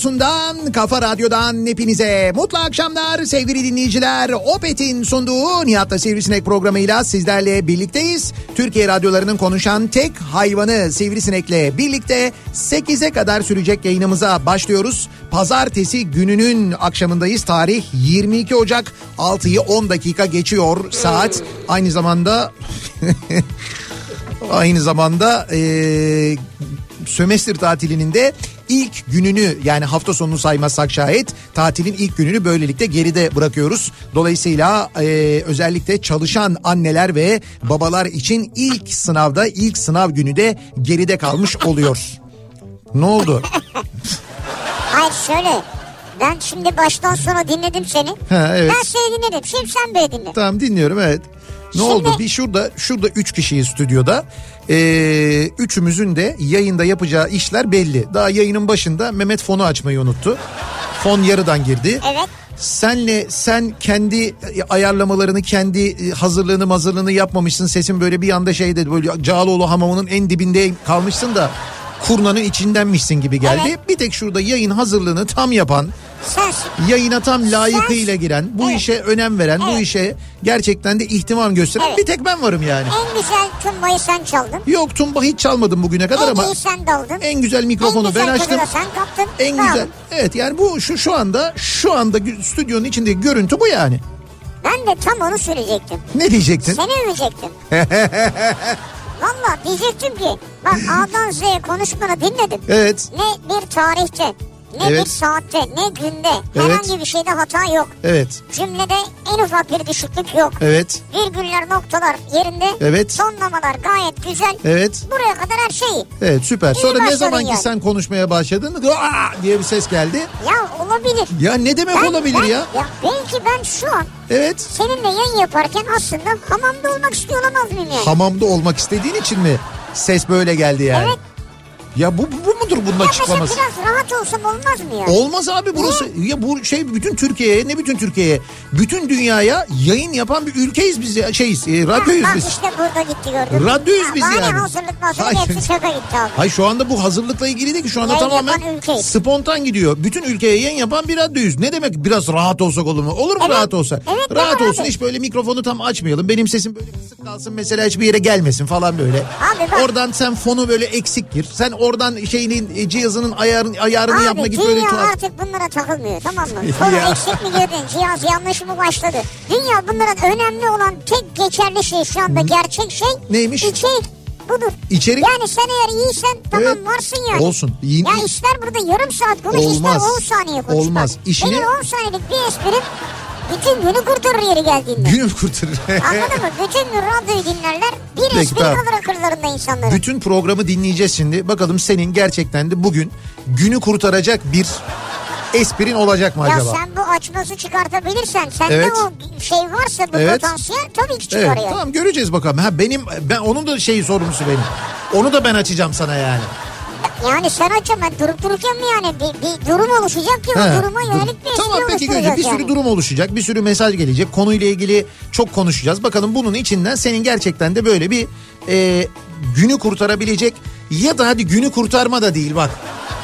radyosundan, kafa radyodan hepinize mutlu akşamlar sevgili dinleyiciler. Opet'in sunduğu Nihat'la Sivrisinek programıyla sizlerle birlikteyiz. Türkiye radyolarının konuşan tek hayvanı Sivrisinek'le birlikte 8'e kadar sürecek yayınımıza başlıyoruz. Pazartesi gününün akşamındayız. Tarih 22 Ocak 6'yı 10 dakika geçiyor saat. Aynı zamanda aynı zamanda eee sömestr tatilinin de ilk gününü yani hafta sonunu saymazsak şayet tatilin ilk gününü böylelikle geride bırakıyoruz. Dolayısıyla e, özellikle çalışan anneler ve babalar için ilk sınavda ilk sınav günü de geride kalmış oluyor. Ne oldu? Hayır şöyle. Ben şimdi baştan sona dinledim seni. Ha, evet. Ben seni dinledim. Şimdi sen beni dinle. Tamam dinliyorum evet. Ne Şimdi- oldu? Bir şurada şurada üç kişiyiz stüdyoda. Ee, üçümüzün de yayında yapacağı işler belli. Daha yayının başında Mehmet fonu açmayı unuttu. Fon yarıdan girdi. Evet. Senle sen kendi ayarlamalarını kendi e, hazırlığını hazırlığını yapmamışsın. Sesin böyle bir anda şeyde böyle Cağaloğlu hamamının en dibinde kalmışsın da kurnanın içindenmişsin gibi geldi. Evet. Bir tek şurada yayın hazırlığını tam yapan Sensin. yayına tam layıkıyla giren, bu Evet. işe önem veren, bu Evet. işe gerçekten de ihtimam gösteren Evet. bir tek ben varım yani. En güzel tümbayı sen çaldın. Yok tumba hiç çalmadım bugüne kadar En ama iyi sen daldın. en güzel mikrofonu En güzel ben açtım. sen kaptın. En güzel. Evet yani bu şu şu anda şu anda stüdyonun içindeki görüntü bu yani. Ben de tam onu söyleyecektim. Ne diyecektin? Seni övecektim. Valla diyecektim ki bak A'dan Z'ye konuşmanı dinledim. Evet. Ne bir tarihte, ne Evet. bir saatte, ne günde Evet. herhangi bir şeyde hata yok. Evet. Cümlede en ufak bir düşüklük yok. Evet. Virgüller, noktalar yerinde. Evet. Sonlamalar gayet güzel. Evet. Buraya kadar her şey iyi. Evet süper. Sonra ne zaman ki yani. sen konuşmaya başladın "Aa!" diye bir ses geldi. Ya olabilir. Ya ne demek Ben- olabilir ben- ya? Ya belki ben şu an Evet. seninle yayın yaparken aslında hamamda olmak istiyor olamaz mıyım yani? Hamamda olmak istediğin için mi ses böyle geldi yani? Evet. Ya bu, bu mudur bunun Ya mesela açıklaması? biraz rahat olsam olmaz mı ya? Olmaz abi burası. Ya bu şey bütün Türkiye'ye ne bütün Türkiye'ye? Bütün dünyaya yayın yapan bir ülkeyiz biz ya. Şeyiz, e, radyoyuz Bak biz. işte burada gitti gördün. Radyoyuz Ha, biz bari yani. hazırlık hazırlık Hayır. hepsi şaka gitti abi. Hayır şu anda bu hazırlıkla ilgili değil ki şu anda Yayın tamamen spontan gidiyor. Bütün ülkeye yayın yapan bir radyoyuz. Ne demek biraz rahat olsak olur mu? Olur mu Evet. rahat olsa? Evet, rahat olsun abi. hiç böyle mikrofonu tam açmayalım. Benim sesim böyle kısık kalsın mesela hiçbir yere gelmesin falan böyle. Abi bak. Oradan sen fonu böyle eksik gir. Sen oradan şeyinin e, cihazının ayarını, ayarını Abi yapma git dünya böyle tuhaf. artık bunlara takılmıyor tamam mı? Konu eksik mi girdin? Cihaz yanlış mı başladı? Dünya bunların önemli olan tek geçerli şey şu anda gerçek şey. Neymiş? İçerik budur. İçerik? Yani sen eğer iyiysen tamam Evet. varsın yani. Olsun. İyi- Ya ister burada yarım saat konuş Olmaz. ister 10 saniye konuş. Olmaz. Bak, İşini- Benim 10 saniyelik bir esprim bütün günü kurtarır yeri geldiğinde. Günüm kurtarır. Anladın mı? Bütün gün radyoyu dinlerler. Bir Peki, espri tamam. kalır akıllarında insanların. Bütün programı dinleyeceğiz şimdi. Bakalım senin gerçekten de bugün günü kurtaracak bir esprin olacak mı Ya acaba? sen bu açması çıkartabilirsen sende Evet. o şey varsa bu Evet. potansiyel tabii ki çıkar Evet, yani. tamam göreceğiz bakalım. Ha benim ben onun da şeyi sorumlusu benim. Onu da ben açacağım sana yani. Yani sen açacaksın ben durup dururken mi yani bir, bir durum oluşacak ki He, o duruma dur- yönelik bir Tamam peki göreceğiz. Bir yani. sürü durum oluşacak. Bir sürü mesaj gelecek. Konuyla ilgili çok konuşacağız. Bakalım bunun içinden senin gerçekten de böyle bir e, günü kurtarabilecek ya da hadi günü kurtarma da değil bak.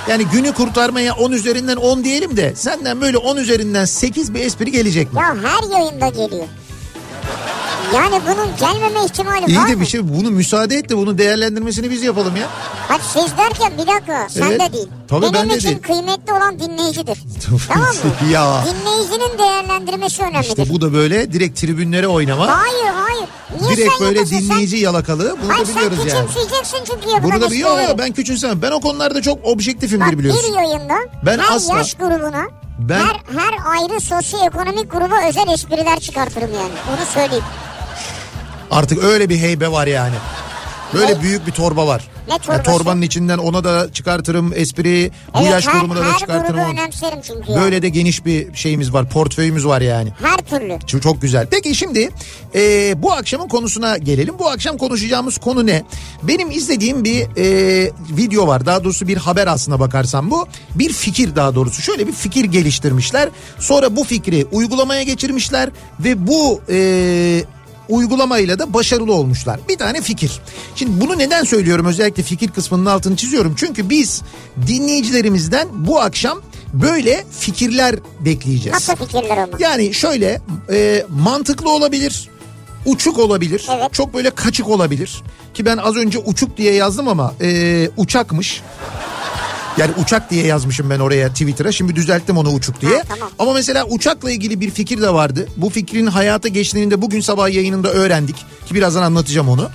Yani günü kurtarmaya 10 üzerinden 10 diyelim de senden böyle 10 üzerinden 8 bir espri gelecek mi? Ya her yayında geliyor. Yani bunun gelmeme ihtimali İyi var de mı? bir şey bunu müsaade et de bunu değerlendirmesini biz yapalım ya. Hadi siz derken bir dakika sen Evet. de değil. Tabii Benim ben de için değil. kıymetli olan dinleyicidir. tamam mı? Ya. Dinleyicinin değerlendirmesi önemlidir. İşte bu da böyle direkt tribünlere oynama. Hayır hayır. Niye direkt sen böyle yapasın? dinleyici yalakalığı. Bunu Sen, da hayır biliyoruz sen yani. küçümseyeceksin çünkü yapılan Bunu da biliyor esprileri. ben küçümsemem. Ben o konularda çok objektifimdir Bak biliyorsun. bir yayında Ben her asla- yaş grubuna Ben- her, her ayrı sosyoekonomik gruba özel espriler çıkartırım yani. Onu söyleyeyim. Artık öyle bir heybe var yani. Böyle Ne? büyük bir torba var. Ne Ya torbası? torbanın içinden ona da çıkartırım espri. bu Evet, yaş her, grubuna da her çıkartırım. onu. önemserim çünkü. yani. Böyle de geniş bir şeyimiz var. Portföyümüz var yani. Her türlü. Çok, çok güzel. Peki şimdi e, bu akşamın konusuna gelelim. Bu akşam konuşacağımız konu ne? Benim izlediğim bir e, video var. Daha doğrusu bir haber aslına bakarsam bu. Bir fikir daha doğrusu. Şöyle bir fikir geliştirmişler. Sonra bu fikri uygulamaya geçirmişler ve bu e, uygulamayla da başarılı olmuşlar. Bir tane fikir. Şimdi bunu neden söylüyorum? Özellikle fikir kısmının altını çiziyorum. Çünkü biz dinleyicilerimizden bu akşam böyle fikirler bekleyeceğiz. Nasıl fikirler ama? Yani şöyle e, mantıklı olabilir, uçuk olabilir, Evet. çok böyle kaçık olabilir. Ki ben az önce uçuk diye yazdım ama e, uçakmış. Yani uçak diye yazmışım ben oraya Twitter'a. Şimdi düzelttim onu uçuk diye. Ha, tamam. Ama mesela uçakla ilgili bir fikir de vardı. Bu fikrin hayata geçtiğini de bugün sabah yayınında öğrendik. Ki birazdan anlatacağım onu.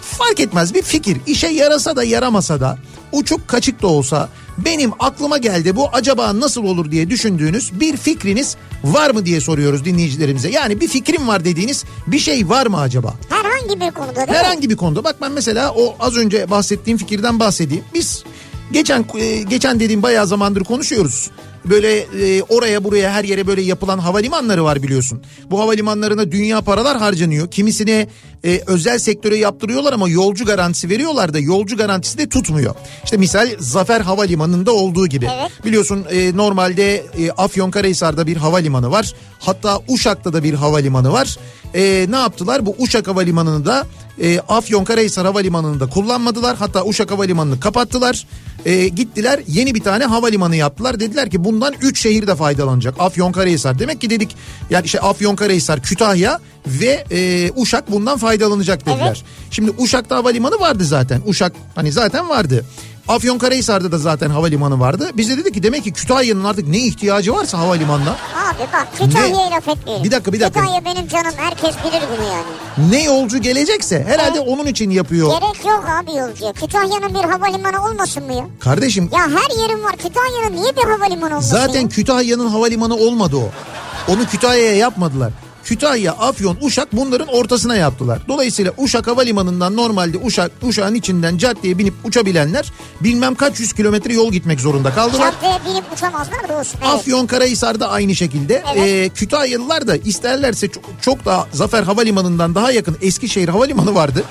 Fark etmez bir fikir. İşe yarasa da yaramasa da uçuk kaçık da olsa benim aklıma geldi bu acaba nasıl olur diye düşündüğünüz bir fikriniz var mı diye soruyoruz dinleyicilerimize. Yani bir fikrim var dediğiniz bir şey var mı acaba? Herhangi bir konuda değil mi? Herhangi bir konuda bak ben mesela o az önce bahsettiğim fikirden bahsedeyim. Biz geçen e, geçen dediğim bayağı zamandır konuşuyoruz. Böyle e, oraya buraya her yere böyle yapılan havalimanları var biliyorsun. Bu havalimanlarına dünya paralar harcanıyor. Kimisine e, özel sektöre yaptırıyorlar ama yolcu garantisi veriyorlar da yolcu garantisi de tutmuyor. İşte misal Zafer Havalimanı'nda olduğu gibi. Evet. Biliyorsun e, normalde e, Afyonkarahisar'da bir havalimanı var. Hatta Uşak'ta da bir havalimanı var. E, ne yaptılar? Bu Uşak Havalimanı'nı da e, Afyonkarahisar Havalimanı'nı da kullanmadılar. Hatta Uşak Havalimanı'nı kapattılar. E, gittiler yeni bir tane havalimanı yaptılar. Dediler ki bundan 3 şehir de faydalanacak. Afyonkarahisar. Demek ki dedik yani işte Afyonkarahisar, Kütahya ve e, Uşak bundan faydalanacak dediler. Evet. Şimdi Uşak'ta havalimanı vardı zaten. Uşak hani zaten vardı. Afyonkarahisar'da da zaten havalimanı vardı. Biz de dedik ki demek ki Kütahya'nın artık ne ihtiyacı varsa havalimanına Abi bak Kütahya'yı laf etmeyelim. Bir dakika, bir dakika. Kütahya benim canım herkes bilir bunu yani. ne yolcu gelecekse herhalde onun için yapıyor. Gerek yok abi yolcuya. Kütahya'nın bir havalimanı olmasın mı ya? Kardeşim Ya her yerim var. Kütahya'nın niye bir havalimanı olmasın zaten ya? Kütahya'nın havalimanı olmadı o. Onu Kütahya'ya yapmadılar. Kütahya, Afyon, Uşak bunların ortasına yaptılar. Dolayısıyla Uşak Havalimanı'ndan normalde Uşak, Uşak'ın içinden caddeye binip uçabilenler bilmem kaç yüz kilometre yol gitmek zorunda kaldılar. Caddeye binip uçamazlar olsun. Evet. Afyon Karahisar'da aynı şekilde. Evet. Ee, Kütahyalılar da isterlerse çok, çok daha Zafer Havalimanı'ndan daha yakın Eskişehir Havalimanı vardı.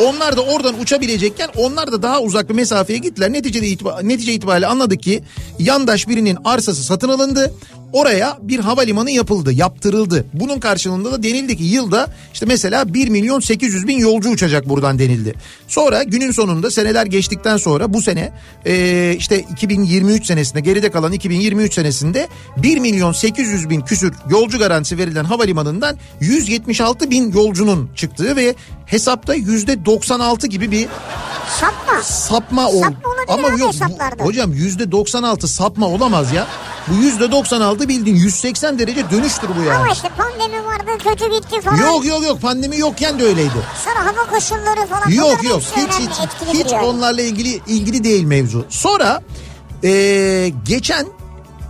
Onlar da oradan uçabilecekken onlar da daha uzak bir mesafeye gittiler. Neticede itiba, netice itibariyle anladık ki yandaş birinin arsası satın alındı. Oraya bir havalimanı yapıldı, yaptırıldı. Bunun karşılığında da denildi ki yılda işte mesela 1 milyon 800 bin yolcu uçacak buradan denildi. Sonra günün sonunda seneler geçtikten sonra bu sene e, işte 2023 senesinde geride kalan 2023 senesinde 1 milyon 800 bin küsür yolcu garantisi verilen havalimanından 176 bin yolcunun çıktığı ve hesapta yüzde 96 gibi bir Sapma. sapma oldu. Sapma olabilir abi yok bu, hocam yüzde 96 sapma olamaz ya. Bu yüzde 96 bildiğin 180 derece dönüştür bu yani. Ama işte pandemi vardı kötü bitti falan. Yok yok yok pandemi yokken de öyleydi. Sonra hava koşulları falan. Yok yok hiç hiç hiç yani. onlarla ilgili ilgili değil mevzu. Sonra eee, geçen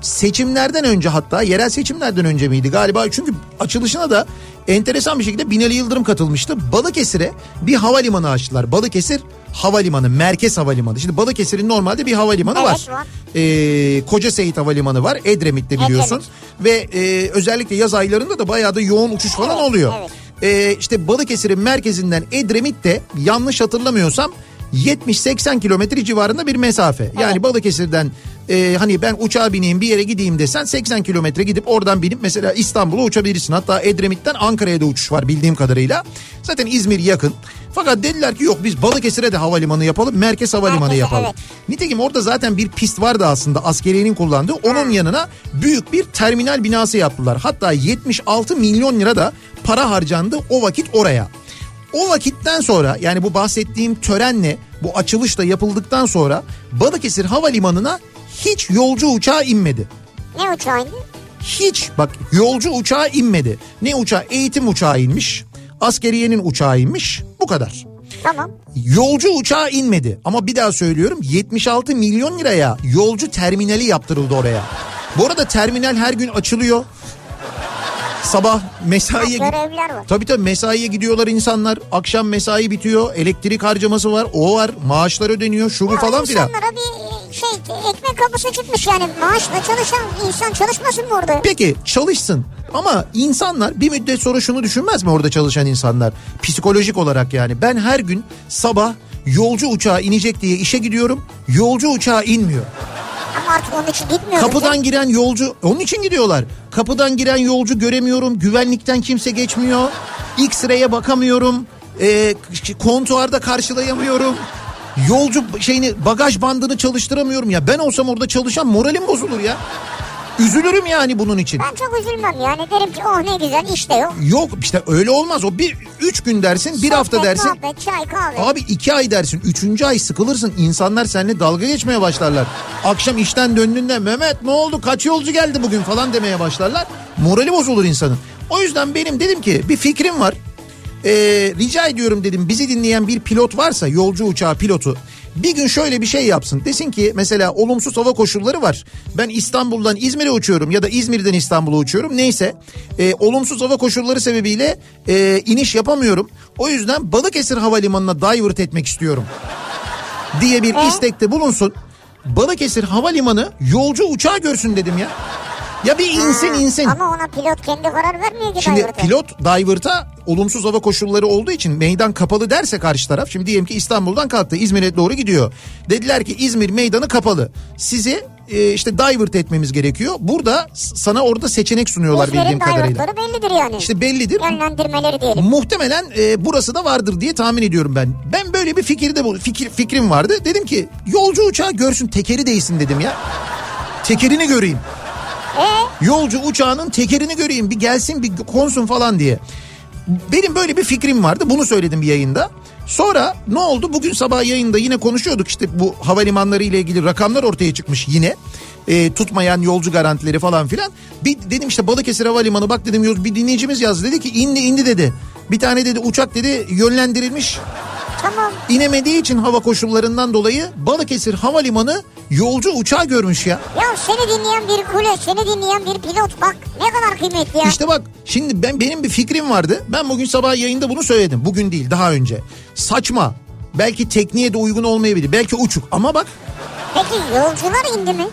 seçimlerden önce hatta yerel seçimlerden önce miydi galiba çünkü açılışına da enteresan bir şekilde Binali Yıldırım katılmıştı. Balıkesir'e bir havalimanı açtılar. Balıkesir havalimanı, merkez havalimanı. Şimdi Balıkesir'in normalde bir havalimanı Evet, var. var. Ee, Koca Seyit Havalimanı var. Edremit'te biliyorsun. Ve e, özellikle yaz aylarında da bayağı da yoğun uçuş falan Evet, oluyor. evet. Ee, işte Balıkesir'in merkezinden Edremit'te yanlış hatırlamıyorsam 70-80 kilometre civarında bir mesafe. Yani Balıkesir'den e, hani ben uçağa bineyim bir yere gideyim desen 80 kilometre gidip oradan binip mesela İstanbul'a uçabilirsin. Hatta Edremit'ten Ankara'ya da uçuş var bildiğim kadarıyla. Zaten İzmir yakın. Fakat dediler ki yok biz Balıkesir'e de havalimanı yapalım, merkez havalimanı Merkeze, yapalım. evet. Nitekim orada zaten bir pist vardı aslında askeriyenin kullandığı. Onun yanına büyük bir terminal binası yaptılar. Hatta 76 milyon lira da para harcandı o vakit oraya. O vakitten sonra yani bu bahsettiğim törenle bu açılış da yapıldıktan sonra Balıkesir Havalimanı'na hiç yolcu uçağı inmedi. Ne uçağıydı? Hiç bak yolcu uçağı inmedi. Ne uçağı? Eğitim uçağı inmiş. Askeriyenin uçağı inmiş. Bu kadar. Tamam. Yolcu uçağı inmedi ama bir daha söylüyorum 76 milyon liraya yolcu terminali yaptırıldı oraya. Bu arada terminal her gün açılıyor. Sabah mesaiye Ha, görevliler var. Tabii tabii mesaiye gidiyorlar insanlar. Akşam mesai bitiyor. Elektrik harcaması var. O var. Maaşlar ödeniyor. Şu bu falan filan. İnsanlara bir şey ekmek kapısı çıkmış yani maaşla çalışan insan çalışmasın mı orada? Peki çalışsın ama insanlar bir müddet sonra şunu düşünmez mi orada çalışan insanlar? Psikolojik olarak yani ben her gün sabah yolcu uçağı inecek diye işe gidiyorum. Yolcu uçağı inmiyor. Ama artık onun için gitmiyoruz. Kapıdan ya. giren yolcu onun için gidiyorlar. Kapıdan giren yolcu göremiyorum. Güvenlikten kimse geçmiyor. X-ray'e bakamıyorum. E, kontuarda karşılayamıyorum. Yolcu şeyini bagaj bandını çalıştıramıyorum ya. Ben olsam orada çalışan moralim bozulur ya. Üzülürüm yani bunun için. Ben çok üzülmem yani derim ki oh ne güzel işte yok. Yok işte öyle olmaz. O bir üç gün dersin, bir hafta Sohbet, dersin. muhabbet, çay kahve. Abi iki ay dersin. Üçüncü ay sıkılırsın. İnsanlar seninle dalga geçmeye başlarlar. Akşam işten döndüğünde Mehmet ne oldu kaç yolcu geldi bugün falan demeye başlarlar. Morali bozulur insanın. O yüzden benim dedim ki bir fikrim var. Ee, rica ediyorum dedim bizi dinleyen bir pilot varsa yolcu uçağı pilotu bir gün şöyle bir şey yapsın. Desin ki mesela olumsuz hava koşulları var. Ben İstanbul'dan İzmir'e uçuyorum ya da İzmir'den İstanbul'a uçuyorum. Neyse e, olumsuz hava koşulları sebebiyle e, iniş yapamıyorum. O yüzden Balıkesir Havalimanı'na divert etmek istiyorum diye bir istekte bulunsun. Balıkesir Havalimanı yolcu uçağı görsün dedim ya. Ya bir insin Ha, insin. Ama ona pilot kendi karar vermiyor ki Şimdi divert'e. pilot divert'a olumsuz hava koşulları olduğu için meydan kapalı derse karşı taraf. Şimdi diyelim ki İstanbul'dan kalktı İzmir'e doğru gidiyor. Dediler ki İzmir meydanı kapalı. Sizi e, işte divert etmemiz gerekiyor. Burada sana orada seçenek sunuyorlar bildiğim İzmir'in kadarıyla. divert'ları bellidir yani. İşte bellidir. Yönlendirmeleri diyelim. Muhtemelen e, burası da vardır diye tahmin ediyorum ben. Ben böyle bir fikirde bu fikir fikrim vardı. Dedim ki yolcu uçağı görsün tekeri değsin dedim ya. Tekerini göreyim. Yolcu uçağının tekerini göreyim bir gelsin bir konsun falan diye. Benim böyle bir fikrim vardı bunu söyledim bir yayında. Sonra ne oldu bugün sabah yayında yine konuşuyorduk işte bu havalimanları ile ilgili rakamlar ortaya çıkmış yine. E, tutmayan yolcu garantileri falan filan. Bir dedim işte Balıkesir Havalimanı bak dedim bir dinleyicimiz yazdı dedi ki indi indi dedi. Bir tane dedi uçak dedi yönlendirilmiş tamam. inemediği için hava koşullarından dolayı Balıkesir Havalimanı yolcu uçağı görmüş ya. Ya seni dinleyen bir kule, seni dinleyen bir pilot bak ne kadar kıymetli ya. İşte bak şimdi ben benim bir fikrim vardı. Ben bugün sabah yayında bunu söyledim. Bugün değil daha önce. Saçma. Belki tekniğe de uygun olmayabilir. Belki uçuk ama bak Peki yolcular indi mi?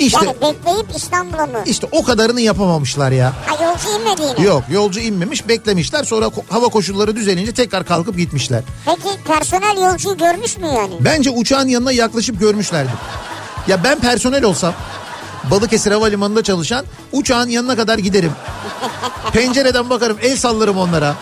İşte Yani bekleyip İstanbul'a mı? işte o kadarını yapamamışlar ya. Ha yolcu inmedi yine. Yok yolcu inmemiş beklemişler sonra hava koşulları düzelince tekrar kalkıp gitmişler. Peki personel yolcuyu görmüş mü yani? Bence uçağın yanına yaklaşıp görmüşlerdi. Ya ben personel olsam Balıkesir Havalimanı'nda çalışan uçağın yanına kadar giderim. Pencereden bakarım el sallarım onlara.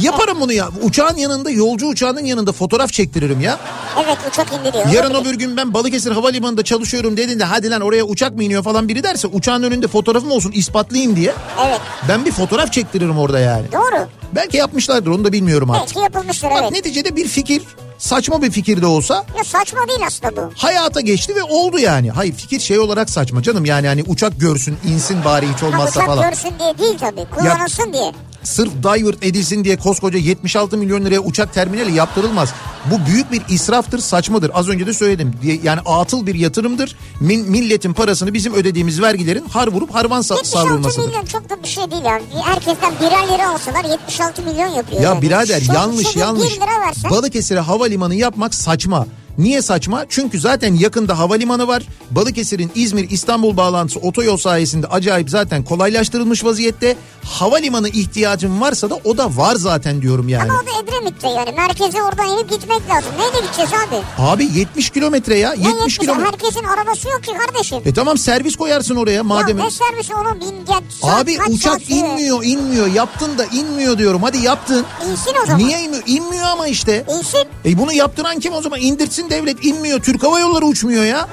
Yaparım bunu ya. Uçağın yanında yolcu uçağının yanında fotoğraf çektiririm ya. Evet uçak indi diyor. Yarın öbür gün ben Balıkesir Havalimanı'nda çalışıyorum dediğinde hadi lan oraya uçak mı iniyor falan biri derse uçağın önünde fotoğrafım olsun ispatlayayım diye. Evet Ben bir fotoğraf çektiririm orada yani. doğru. Belki yapmışlardır onu da bilmiyorum artık. Belki yapılmıştır Bak evet. neticede bir fikir saçma bir fikir de olsa Ya saçma değil aslında bu. hayata geçti ve oldu yani. Hayır fikir şey olarak saçma canım yani hani uçak görsün insin bari hiç Ha, olmazsa uçak falan. görsün diye değil tabii. Kullanılsın diye. Sırf divert edilsin diye koskoca 76 milyon liraya uçak terminali yaptırılmaz. Bu büyük bir israftır, saçmadır. Az önce de söyledim. Yani atıl bir yatırımdır. Min- milletin parasını bizim ödediğimiz vergilerin har vurup harman sa- 76 savrulmasıdır. milyon çok da bir şey değil abi. Herkesten birer lira alsalar 76 milyon yapıyor. Ya yani. birader Şu- yanlış yanlış. 1 lira versen. Balıkesir'e havalimanı yapmak saçma. Niye saçma? Çünkü zaten yakında havalimanı var. Balıkesir'in İzmir İstanbul bağlantısı otoyol sayesinde acayip zaten kolaylaştırılmış vaziyette. Havalimanı ihtiyacın varsa da o da var zaten diyorum yani. Ama o da Edremit'te yani. Merkeze oradan inip gitmek lazım. Neyle gideceğiz abi? Abi 70 kilometre ya. Ne 70 70 kilometre. Herkesin arabası yok ki kardeşim. E tamam servis koyarsın oraya madem. Ya ne servisi onu bin gel. Abi uçak inmiyor inmiyor yaptın da inmiyor diyorum hadi yaptın. İnsin o zaman. Niye inmiyor? İnmiyor ama işte. İnsin. E bunu yaptıran kim o zaman? İndirsin devlet inmiyor. Türk Hava Yolları uçmuyor ya.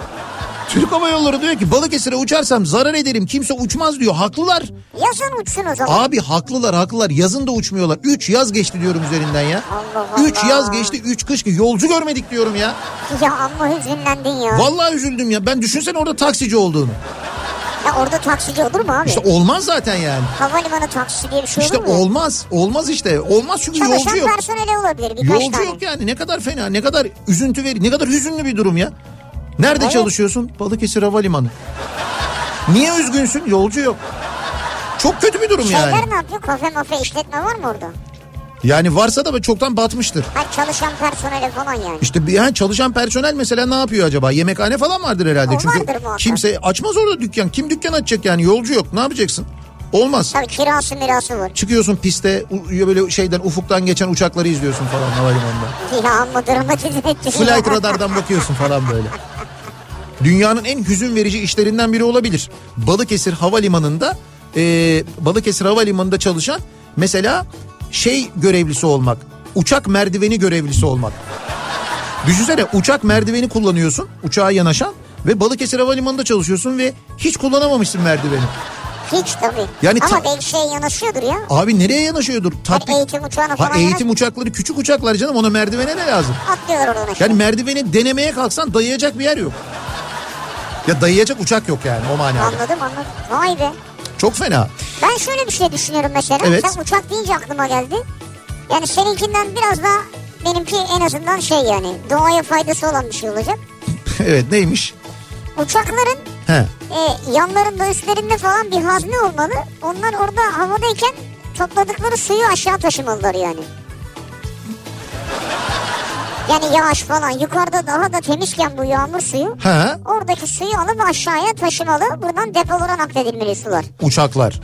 Türk Hava Yolları diyor ki Balıkesir'e uçarsam zarar ederim kimse uçmaz diyor. Haklılar. Yazın uçsun o zaman. Abi haklılar haklılar yazın da uçmuyorlar. 3 yaz geçti diyorum üzerinden ya. Allah Allah. 3 yaz geçti 3 kış geçti. Yolcu görmedik diyorum ya. Ya amma hüzünlendin ya. Vallahi üzüldüm ya. Ben düşünsene orada taksici olduğunu. Ya orada taksici olur mu abi? İşte olmaz zaten yani. Havalimanı taksisi diye bir şey İşte olur mu? olmaz. Olmaz işte. Olmaz çünkü Çalışan yolcu yok. personeli olabilir birkaç Yolcu tane. yok yani ne kadar fena ne kadar üzüntü veri ne kadar hüzünlü bir durum ya. Nerede Evet. çalışıyorsun? Balıkesir Havalimanı. Niye üzgünsün? Yolcu yok. Çok kötü bir durum Şeyler yani. ne yapıyor? Kafe mafe işletme var mı orada? Yani varsa da çoktan batmıştır. Ha çalışan personeli falan yani. İşte bir yani çalışan personel mesela ne yapıyor acaba? Yemekhane falan vardır herhalde. O Çünkü vardır muhakkak. kimse açmaz orada dükkan. Kim dükkan açacak yani? Yolcu yok. Ne yapacaksın? Olmaz. Tabii kirası mirası var. Çıkıyorsun piste böyle şeyden ufuktan geçen uçakları izliyorsun falan havalimanında. Ya amma dramatize etti. Flight radardan bakıyorsun falan böyle. Dünyanın en hüzün verici işlerinden biri olabilir. Balıkesir Havalimanı'nda e, Balıkesir Havalimanı'nda çalışan mesela şey görevlisi olmak. Uçak merdiveni görevlisi olmak. Düşünsene uçak merdiveni kullanıyorsun uçağa yanaşan ve Balıkesir Havalimanı'nda çalışıyorsun ve hiç kullanamamışsın merdiveni. Hiç tabii. Yani Ama ta- belki şey yanaşıyordur ya. Abi nereye yanaşıyordur? Tatbik- eğitim uçağına Ha, falan eğitim uçakları küçük uçaklar canım ona merdivene ne lazım? Atlıyorlar aşağı. Yani merdiveni denemeye kalksan dayayacak bir yer yok. Ya dayayacak uçak yok yani o manada. Anladım anladım. Vay be. Çok fena. Ben şöyle bir şey düşünüyorum mesela. Evet. Sen uçak deyince aklıma geldi. Yani seninkinden biraz daha benimki en azından şey yani doğaya faydası olan bir şey olacak. evet neymiş? Uçakların He. e, yanlarında üstlerinde falan bir hazne olmalı. Onlar orada havadayken topladıkları suyu aşağı taşımalılar yani. Yani yağış falan yukarıda daha da temizken bu yağmur suyu He. oradaki suyu alıp aşağıya taşımalı. Buradan depolara nakledilmeli sular. Uçaklar.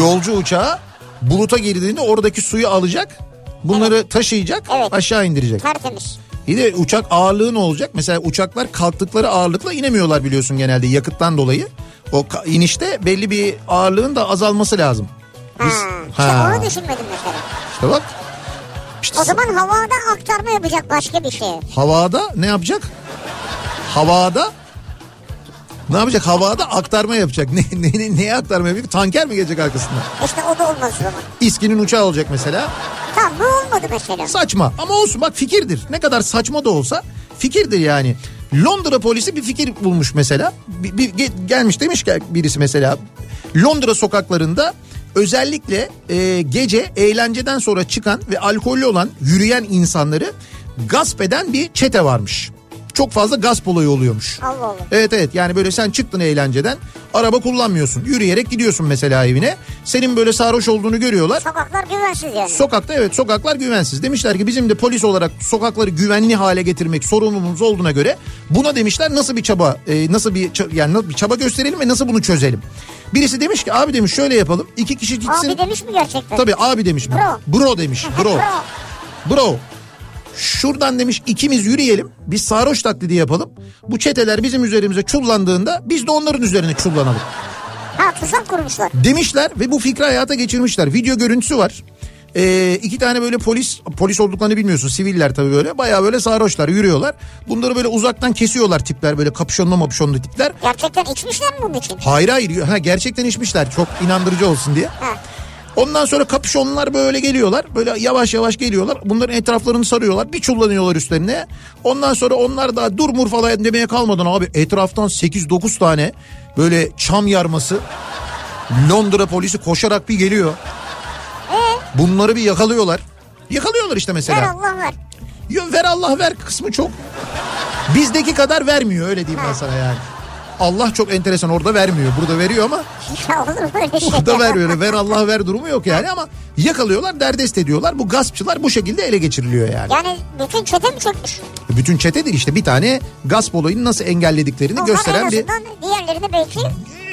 Yolcu uçağı buluta girdiğinde oradaki suyu alacak. Bunları taşıyacak Evet. aşağı indirecek. Tertemiz. Bir de uçak ağırlığı ne olacak? Mesela uçaklar kalktıkları ağırlıkla inemiyorlar biliyorsun genelde yakıttan dolayı. O inişte belli bir ağırlığın da azalması lazım. Ha. Biz- İşte Ha. onu düşünmedim mesela. İşte bak. İşte O zaman havada aktarma yapacak başka bir şey. Havada ne yapacak? Havada ne yapacak? Havada aktarma yapacak. Ne, ne, ne- neye aktarma yapacak? Tanker mi gelecek arkasından? İşte o da olmaz o zaman. İSKİ'nin uçağı olacak mesela. Tamam bu olmadı mesela. Saçma ama olsun bak fikirdir. Ne kadar saçma da olsa fikirdir yani. Londra polisi bir fikir bulmuş mesela. Bir, bir- ge- gelmiş demiş ki birisi mesela. Londra sokaklarında özellikle e, gece eğlenceden sonra çıkan ve alkollü olan yürüyen insanları gasp eden bir çete varmış. Çok fazla gasp olayı oluyormuş. Allah Allah. Evet evet yani böyle sen çıktın eğlenceden araba kullanmıyorsun yürüyerek gidiyorsun mesela evine senin böyle sarhoş olduğunu görüyorlar Sokaklar güvensiz yani. Sokakta evet sokaklar güvensiz. Demişler ki bizim de polis olarak sokakları güvenli hale getirmek sorumluluğumuz olduğuna göre buna demişler nasıl bir çaba e, nasıl bir yani nasıl bir çaba gösterelim ve nasıl bunu çözelim. Birisi demiş ki abi demiş şöyle yapalım iki kişi gitsin. Abi demiş mi gerçekten? Tabii abi demiş. Bro. Bro demiş. Bro. Bro. Şuradan demiş ikimiz yürüyelim. Biz sarhoş taklidi yapalım. Bu çeteler bizim üzerimize çullandığında biz de onların üzerine çullanalım. Ha tuzak kurmuşlar. Demişler ve bu fikri hayata geçirmişler. Video görüntüsü var. Ee, iki tane böyle polis polis olduklarını bilmiyorsun siviller tabii böyle baya böyle sarhoşlar yürüyorlar. Bunları böyle uzaktan kesiyorlar tipler böyle kapüşonlu mapüşonlu tipler. Gerçekten içmişler mi bunun için? Hayır hayır ha, gerçekten içmişler çok inandırıcı olsun diye. Ha. Ondan sonra kapüşonlar böyle geliyorlar. Böyle yavaş yavaş geliyorlar. Bunların etraflarını sarıyorlar. Bir çullanıyorlar üstlerine. Ondan sonra onlar da dur mur falan demeye kalmadan abi etraftan 8-9 tane böyle çam yarması Londra polisi koşarak bir geliyor. Bunları bir yakalıyorlar. Yakalıyorlar işte mesela. Ver Allah ver. Yo, ver Allah ver kısmı çok. Bizdeki kadar vermiyor öyle diyeyim ben sana yani. Allah çok enteresan orada vermiyor. Burada veriyor ama Ya olur böyle şey. orada vermiyor. Ver Allah ver durumu yok yani ama yakalıyorlar derdest ediyorlar. Bu gaspçılar bu şekilde ele geçiriliyor yani. Yani bütün çete mi çökmüş? Bütün çete değil işte bir tane gasp olayını nasıl engellediklerini Onlar en gösteren bir diğerlerini belki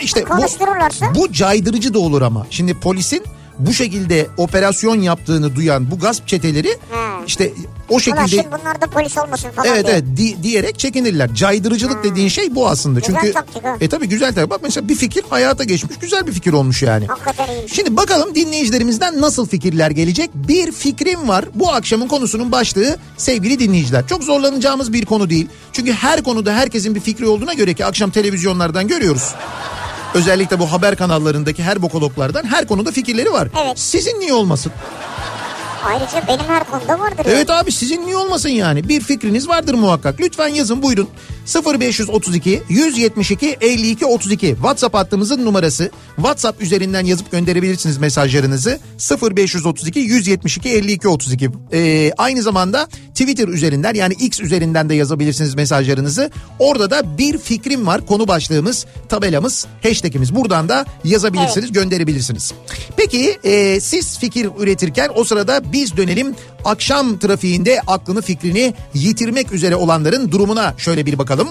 işte bu, bu caydırıcı da olur ama. Şimdi polisin bu şekilde operasyon yaptığını duyan bu gasp çeteleri Hmm. işte o Ulan şekilde şimdi bunlar da polis olmasın falan Evet diye. evet di- diyerek çekinirler. Caydırıcılık dediğin şey bu aslında. Güzel Çünkü taktik ha. e tabii güzel tabii. Bak mesela bir fikir hayata geçmiş. Güzel bir fikir olmuş yani. Hakikaten iyiymiş. Şimdi bakalım dinleyicilerimizden nasıl fikirler gelecek? Bir fikrim var. Bu akşamın konusunun başlığı sevgili dinleyiciler. Çok zorlanacağımız bir konu değil. Çünkü her konuda herkesin bir fikri olduğuna göre ki akşam televizyonlardan görüyoruz. Özellikle bu haber kanallarındaki her bokologlardan her konuda fikirleri var. Evet. Sizin niye olmasın? Ayrıca benim her konuda vardır. yani. Evet abi sizin niye olmasın yani? Bir fikriniz vardır muhakkak. Lütfen yazın buyurun. 0532 172 52 32 WhatsApp hattımızın numarası. WhatsApp üzerinden yazıp gönderebilirsiniz mesajlarınızı. 0532 172 52 32. Ee, aynı zamanda Twitter üzerinden yani X üzerinden de yazabilirsiniz mesajlarınızı. Orada da bir fikrim var konu başlığımız, tabelamız, hashtagimiz. Buradan da yazabilirsiniz, gönderebilirsiniz. Peki e, siz fikir üretirken o sırada biz dönelim akşam trafiğinde aklını fikrini yitirmek üzere olanların durumuna şöyle bir bakalım.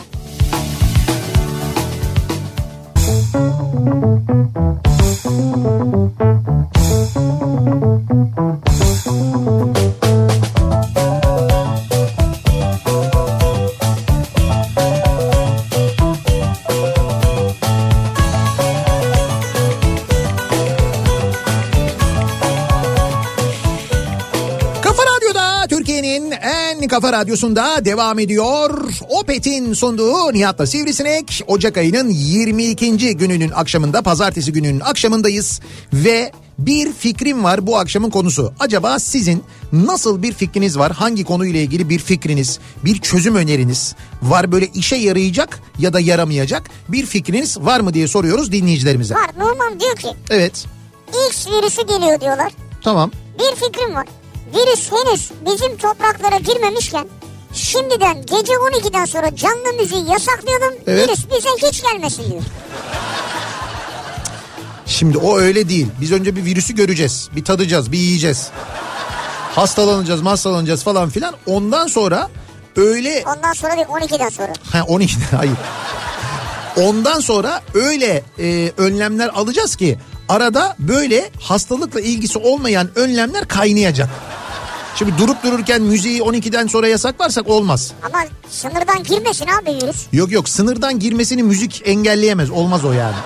Kafa kafa radyosunda devam ediyor. Opet'in sunduğu Nihat'la Sivrisinek. Ocak ayının 22. gününün akşamında, pazartesi gününün akşamındayız. Ve bir fikrim var bu akşamın konusu. Acaba sizin nasıl bir fikriniz var? Hangi konuyla ilgili bir fikriniz, bir çözüm öneriniz var? Böyle işe yarayacak ya da yaramayacak bir fikriniz var mı diye soruyoruz dinleyicilerimize. Var Numan diyor ki Evet, X virüsü geliyor diyorlar. tamam. Bir fikrim var. Virüs henüz bizim topraklara girmemişken şimdiden gece 12'den sonra canlı müziği yasaklayalım. Evet. Virüs bize hiç gelmesin diyor. Şimdi o öyle değil. Biz önce bir virüsü göreceğiz. Bir tadacağız, bir yiyeceğiz. Hastalanacağız, hastalanacağız falan filan. Ondan sonra öyle... Ondan sonra değil 12'den sonra. Ha 12 hayır. Ondan sonra öyle e, önlemler alacağız ki arada böyle hastalıkla ilgisi olmayan önlemler kaynayacak. Şimdi durup dururken müziği 12'den sonra yasaklarsak olmaz. Ama sınırdan girmesin abi virüs. Yok yok sınırdan girmesini müzik engelleyemez. Olmaz o yani.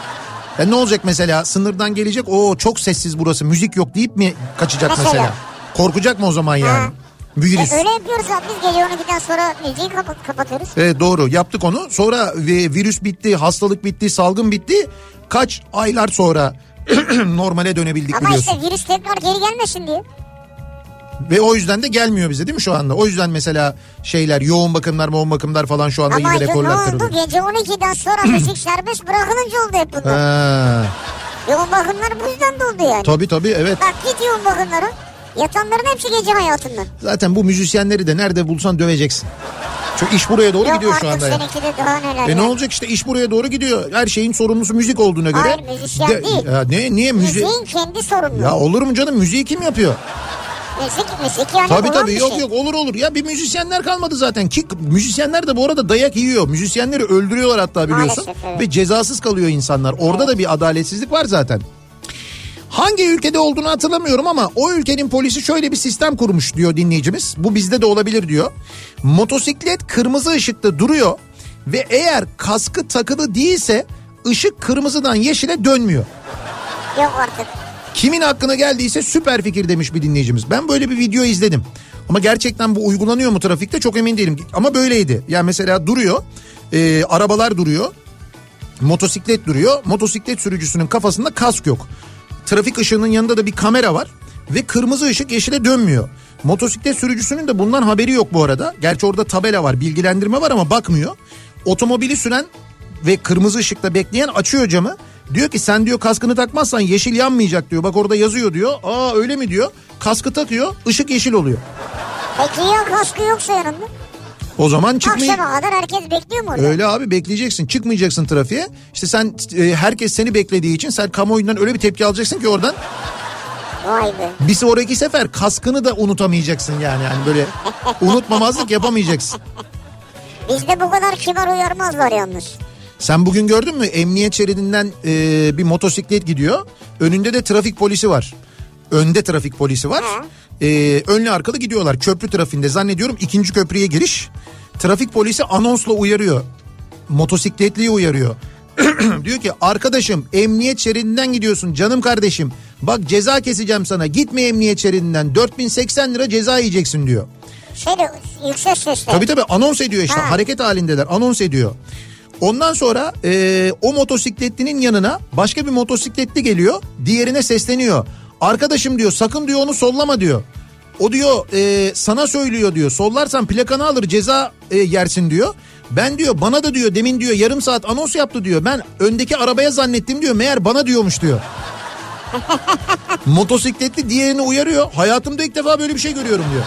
Ya ne olacak mesela sınırdan gelecek o çok sessiz burası müzik yok deyip mi kaçacak mesela? Mesela. Korkacak mı o zaman yani? Ha. Virüs. E, öyle yapıyoruz abi biz gece 12'den sonra müziği kapat kapatıyoruz. Evet doğru yaptık onu. Sonra vi- virüs bitti, hastalık bitti, salgın bitti. Kaç aylar sonra normale dönebildik Ama biliyorsun. işte virüs tekrar geri gelmesin diye. Ve o yüzden de gelmiyor bize değil mi şu anda? O yüzden mesela şeyler yoğun bakımlar, yoğun bakımlar falan şu anda Ama yine ne rekorlar oldu kırılıyor. gece 12'den sonra müzik serbest bırakılınca oldu hep bunlar. Ha, Yoğun bakımlar bu yüzden de oldu yani. tabii tabii evet. Bak git yoğun bakımlara. Yatanların hepsi gece hayatından. Zaten bu müzisyenleri de nerede bulsan döveceksin. Çünkü iş buraya doğru Yok gidiyor şu anda. ya. seninki de daha neler. E ya. ne olacak işte iş buraya doğru gidiyor. Her şeyin sorumlusu müzik olduğuna göre. Hayır, müzisyen değil. Ya ne niye müzik? Müziğin kendi sorunu. Ya olur mu canım müziği kim yapıyor? Müzik, müzik yani Tabii tabii yok şey. yok olur olur. Ya bir müzisyenler kalmadı zaten ki müzisyenler de bu arada dayak yiyor. Müzisyenleri öldürüyorlar hatta biliyorsun. Maalesef, evet. Ve cezasız kalıyor insanlar. Orada da bir adaletsizlik var zaten. Hangi ülkede olduğunu hatırlamıyorum ama o ülkenin polisi şöyle bir sistem kurmuş diyor dinleyicimiz. Bu bizde de olabilir diyor. Motosiklet kırmızı ışıkta duruyor ve eğer kaskı takılı değilse ışık kırmızıdan yeşile dönmüyor. Yok artık. Kimin aklına geldiyse süper fikir demiş bir dinleyicimiz. Ben böyle bir video izledim. Ama gerçekten bu uygulanıyor mu trafikte çok emin değilim. Ama böyleydi. Yani mesela duruyor. e, arabalar duruyor. Motosiklet duruyor. Motosiklet sürücüsünün kafasında kask yok. Trafik ışığının yanında da bir kamera var. Ve kırmızı ışık yeşile dönmüyor. Motosiklet sürücüsünün de bundan haberi yok bu arada. Gerçi orada tabela var, bilgilendirme var ama bakmıyor. Otomobili süren ve kırmızı ışıkta bekleyen açıyor camı. Diyor ki sen diyor kaskını takmazsan yeşil yanmayacak diyor. Bak orada yazıyor diyor. Aa öyle mi diyor. kaskı takıyor ışık yeşil oluyor. Peki ya kaskı yoksa yanında? O zaman çıkmay Akşama kadar herkes bekliyor mu orada? Öyle abi bekleyeceksin çıkmayacaksın trafiğe. İşte sen e, herkes seni beklediği için sen kamuoyundan öyle bir tepki alacaksın ki oradan. Vay be. Bir sonraki sefer kaskını da unutamayacaksın yani. yani böyle unutmamazlık yapamayacaksın. Bizde bu kadar kibar uyarmazlar yalnız. Sen bugün gördün mü emniyet şeridinden e, bir motosiklet gidiyor. Önünde de trafik polisi var. Önde trafik polisi var. E, önlü arkalı gidiyorlar köprü trafiğinde zannediyorum ikinci köprüye giriş. Trafik polisi anonsla uyarıyor. Motosikletliyi uyarıyor. diyor ki arkadaşım emniyet şeridinden gidiyorsun canım kardeşim. Bak ceza keseceğim sana gitme emniyet şeridinden 4080 lira ceza yiyeceksin diyor. Şöyle yüksek sesle. Tabii tabii anons ediyor işte Ha. hareket halindeler anons ediyor. Ondan sonra e, o motosikletlinin yanına başka bir motosikletli geliyor diğerine sesleniyor. Arkadaşım diyor sakın diyor onu sollama diyor. O diyor e, sana söylüyor diyor sollarsan plakanı alır ceza e, yersin diyor. Ben diyor bana da diyor demin diyor yarım saat anons yaptı diyor. Ben öndeki arabaya zannettim diyor meğer bana diyormuş diyor. Motosikletli diğerini uyarıyor. Hayatımda ilk defa böyle bir şey görüyorum diyor.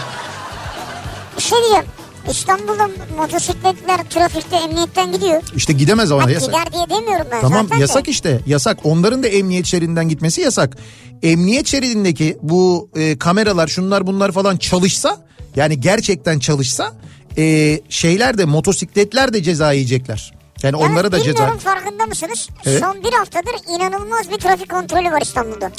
Bir şey diyeyim. İstanbul'da motosikletler trafikte emniyetten gidiyor. İşte gidemez ama Ha, yasak. gider diye demiyorum ben Tamam zaten yasak de. işte yasak onların da emniyet şeridinden gitmesi yasak. Emniyet şeridindeki bu e, kameralar şunlar bunlar falan çalışsa yani gerçekten çalışsa e, şeyler de motosikletler de ceza yiyecekler. Yani Yalnız onlara da ceza. farkında mısınız? Evet. Son bir haftadır inanılmaz bir trafik kontrolü var İstanbul'da.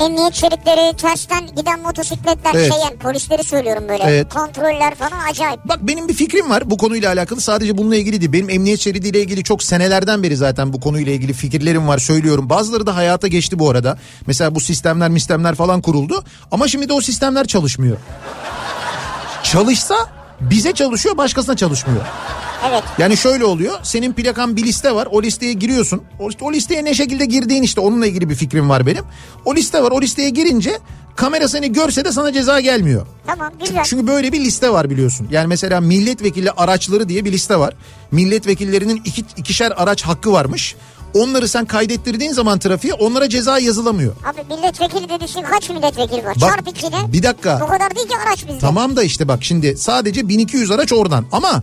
Emniyet şeritleri, tersten giden motosikletler, Evet. şey yani polisleri söylüyorum böyle. Evet. Kontroller falan acayip. Bak benim bir fikrim var bu konuyla alakalı sadece bununla ilgili değil. Benim emniyet şeridiyle ilgili çok senelerden beri zaten bu konuyla ilgili fikirlerim var söylüyorum. Bazıları da hayata geçti bu arada. Mesela bu sistemler mistemler falan kuruldu. Ama şimdi de o sistemler çalışmıyor. Çalışsa bize çalışıyor başkasına çalışmıyor. Evet. Yani şöyle oluyor. Senin plakan bir liste var. O listeye giriyorsun. O, o listeye ne şekilde girdiğin işte onunla ilgili bir fikrim var benim. O liste var. O listeye girince kamera seni görse de sana ceza gelmiyor. Tamam güzel. Çünkü böyle bir liste var biliyorsun. Yani mesela milletvekili araçları diye bir liste var. Milletvekillerinin iki, ikişer araç hakkı varmış. Onları sen kaydettirdiğin zaman trafiğe onlara ceza yazılamıyor. Abi milletvekili dediğin kaç milletvekili var? Bak, Çarp ikine. bir dakika. Bu kadar değil ki araç bizde. Tamam da işte bak şimdi sadece 1200 araç oradan ama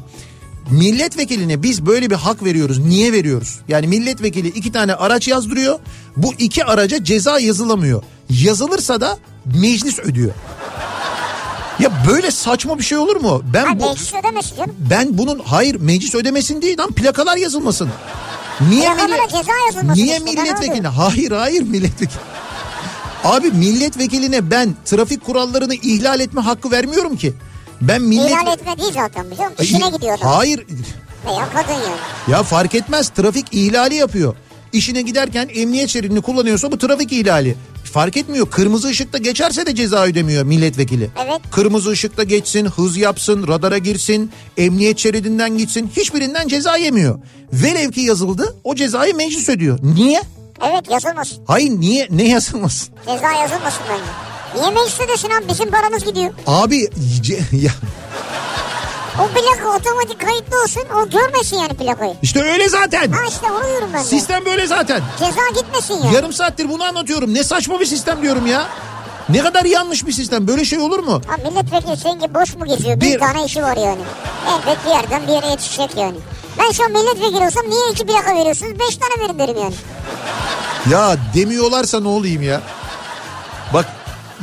milletvekiline biz böyle bir hak veriyoruz. Niye veriyoruz? Yani milletvekili iki tane araç yazdırıyor. Bu iki araca ceza yazılamıyor. Yazılırsa da meclis ödüyor. Ya böyle saçma bir şey olur mu? Ben Ha, bu meclis ödemesin canım. ben bunun hayır meclis ödemesin değil lan plakalar yazılmasın. Niye millet- ceza yazılmasın Niye işte, ben milletvekili? öyle. Hayır hayır milletvekili. Abi milletvekiline ben trafik kurallarını ihlal etme hakkı vermiyorum ki. Ben millet İhlal etme değil zaten canım. Ay, İşine gidiyor adam. Hayır. Veya kadın yani. Ya fark etmez trafik ihlali yapıyor. İşine giderken emniyet şeridini kullanıyorsa bu trafik ihlali. Fark etmiyor. Kırmızı ışıkta geçerse de ceza ödemiyor milletvekili. Evet. Kırmızı ışıkta geçsin, hız yapsın, radara girsin, emniyet şeridinden gitsin. Hiçbirinden ceza yemiyor. Velev ki yazıldı o cezayı meclis ödüyor. Niye? Evet yazılmasın. Hayır niye? Ne yazılmasın? Ceza yazılmasın bence. Niye meclis ödesin abi? Bizim paramız gidiyor. Abi ya O plaka otomatik kayıtlı olsun. O görmesin yani plakayı. işte öyle zaten. Ha işte onu diyorum ben de. Sistem böyle zaten. Ceza gitmesin yani. Yarım saattir bunu anlatıyorum. Ne saçma bir sistem diyorum ya. Ne kadar yanlış bir sistem. Böyle şey olur mu? Ha milletvekili senin gibi boş mu geziyor? Bir, Bir- tane işi var yani. Elbet bir yerden bir yere yetişecek yani. Ben şu an milletvekili olsam niye iki plaka veriyorsunuz? Beş tane verin derim yani. Ya demiyorlarsa ne olayım ya? Bak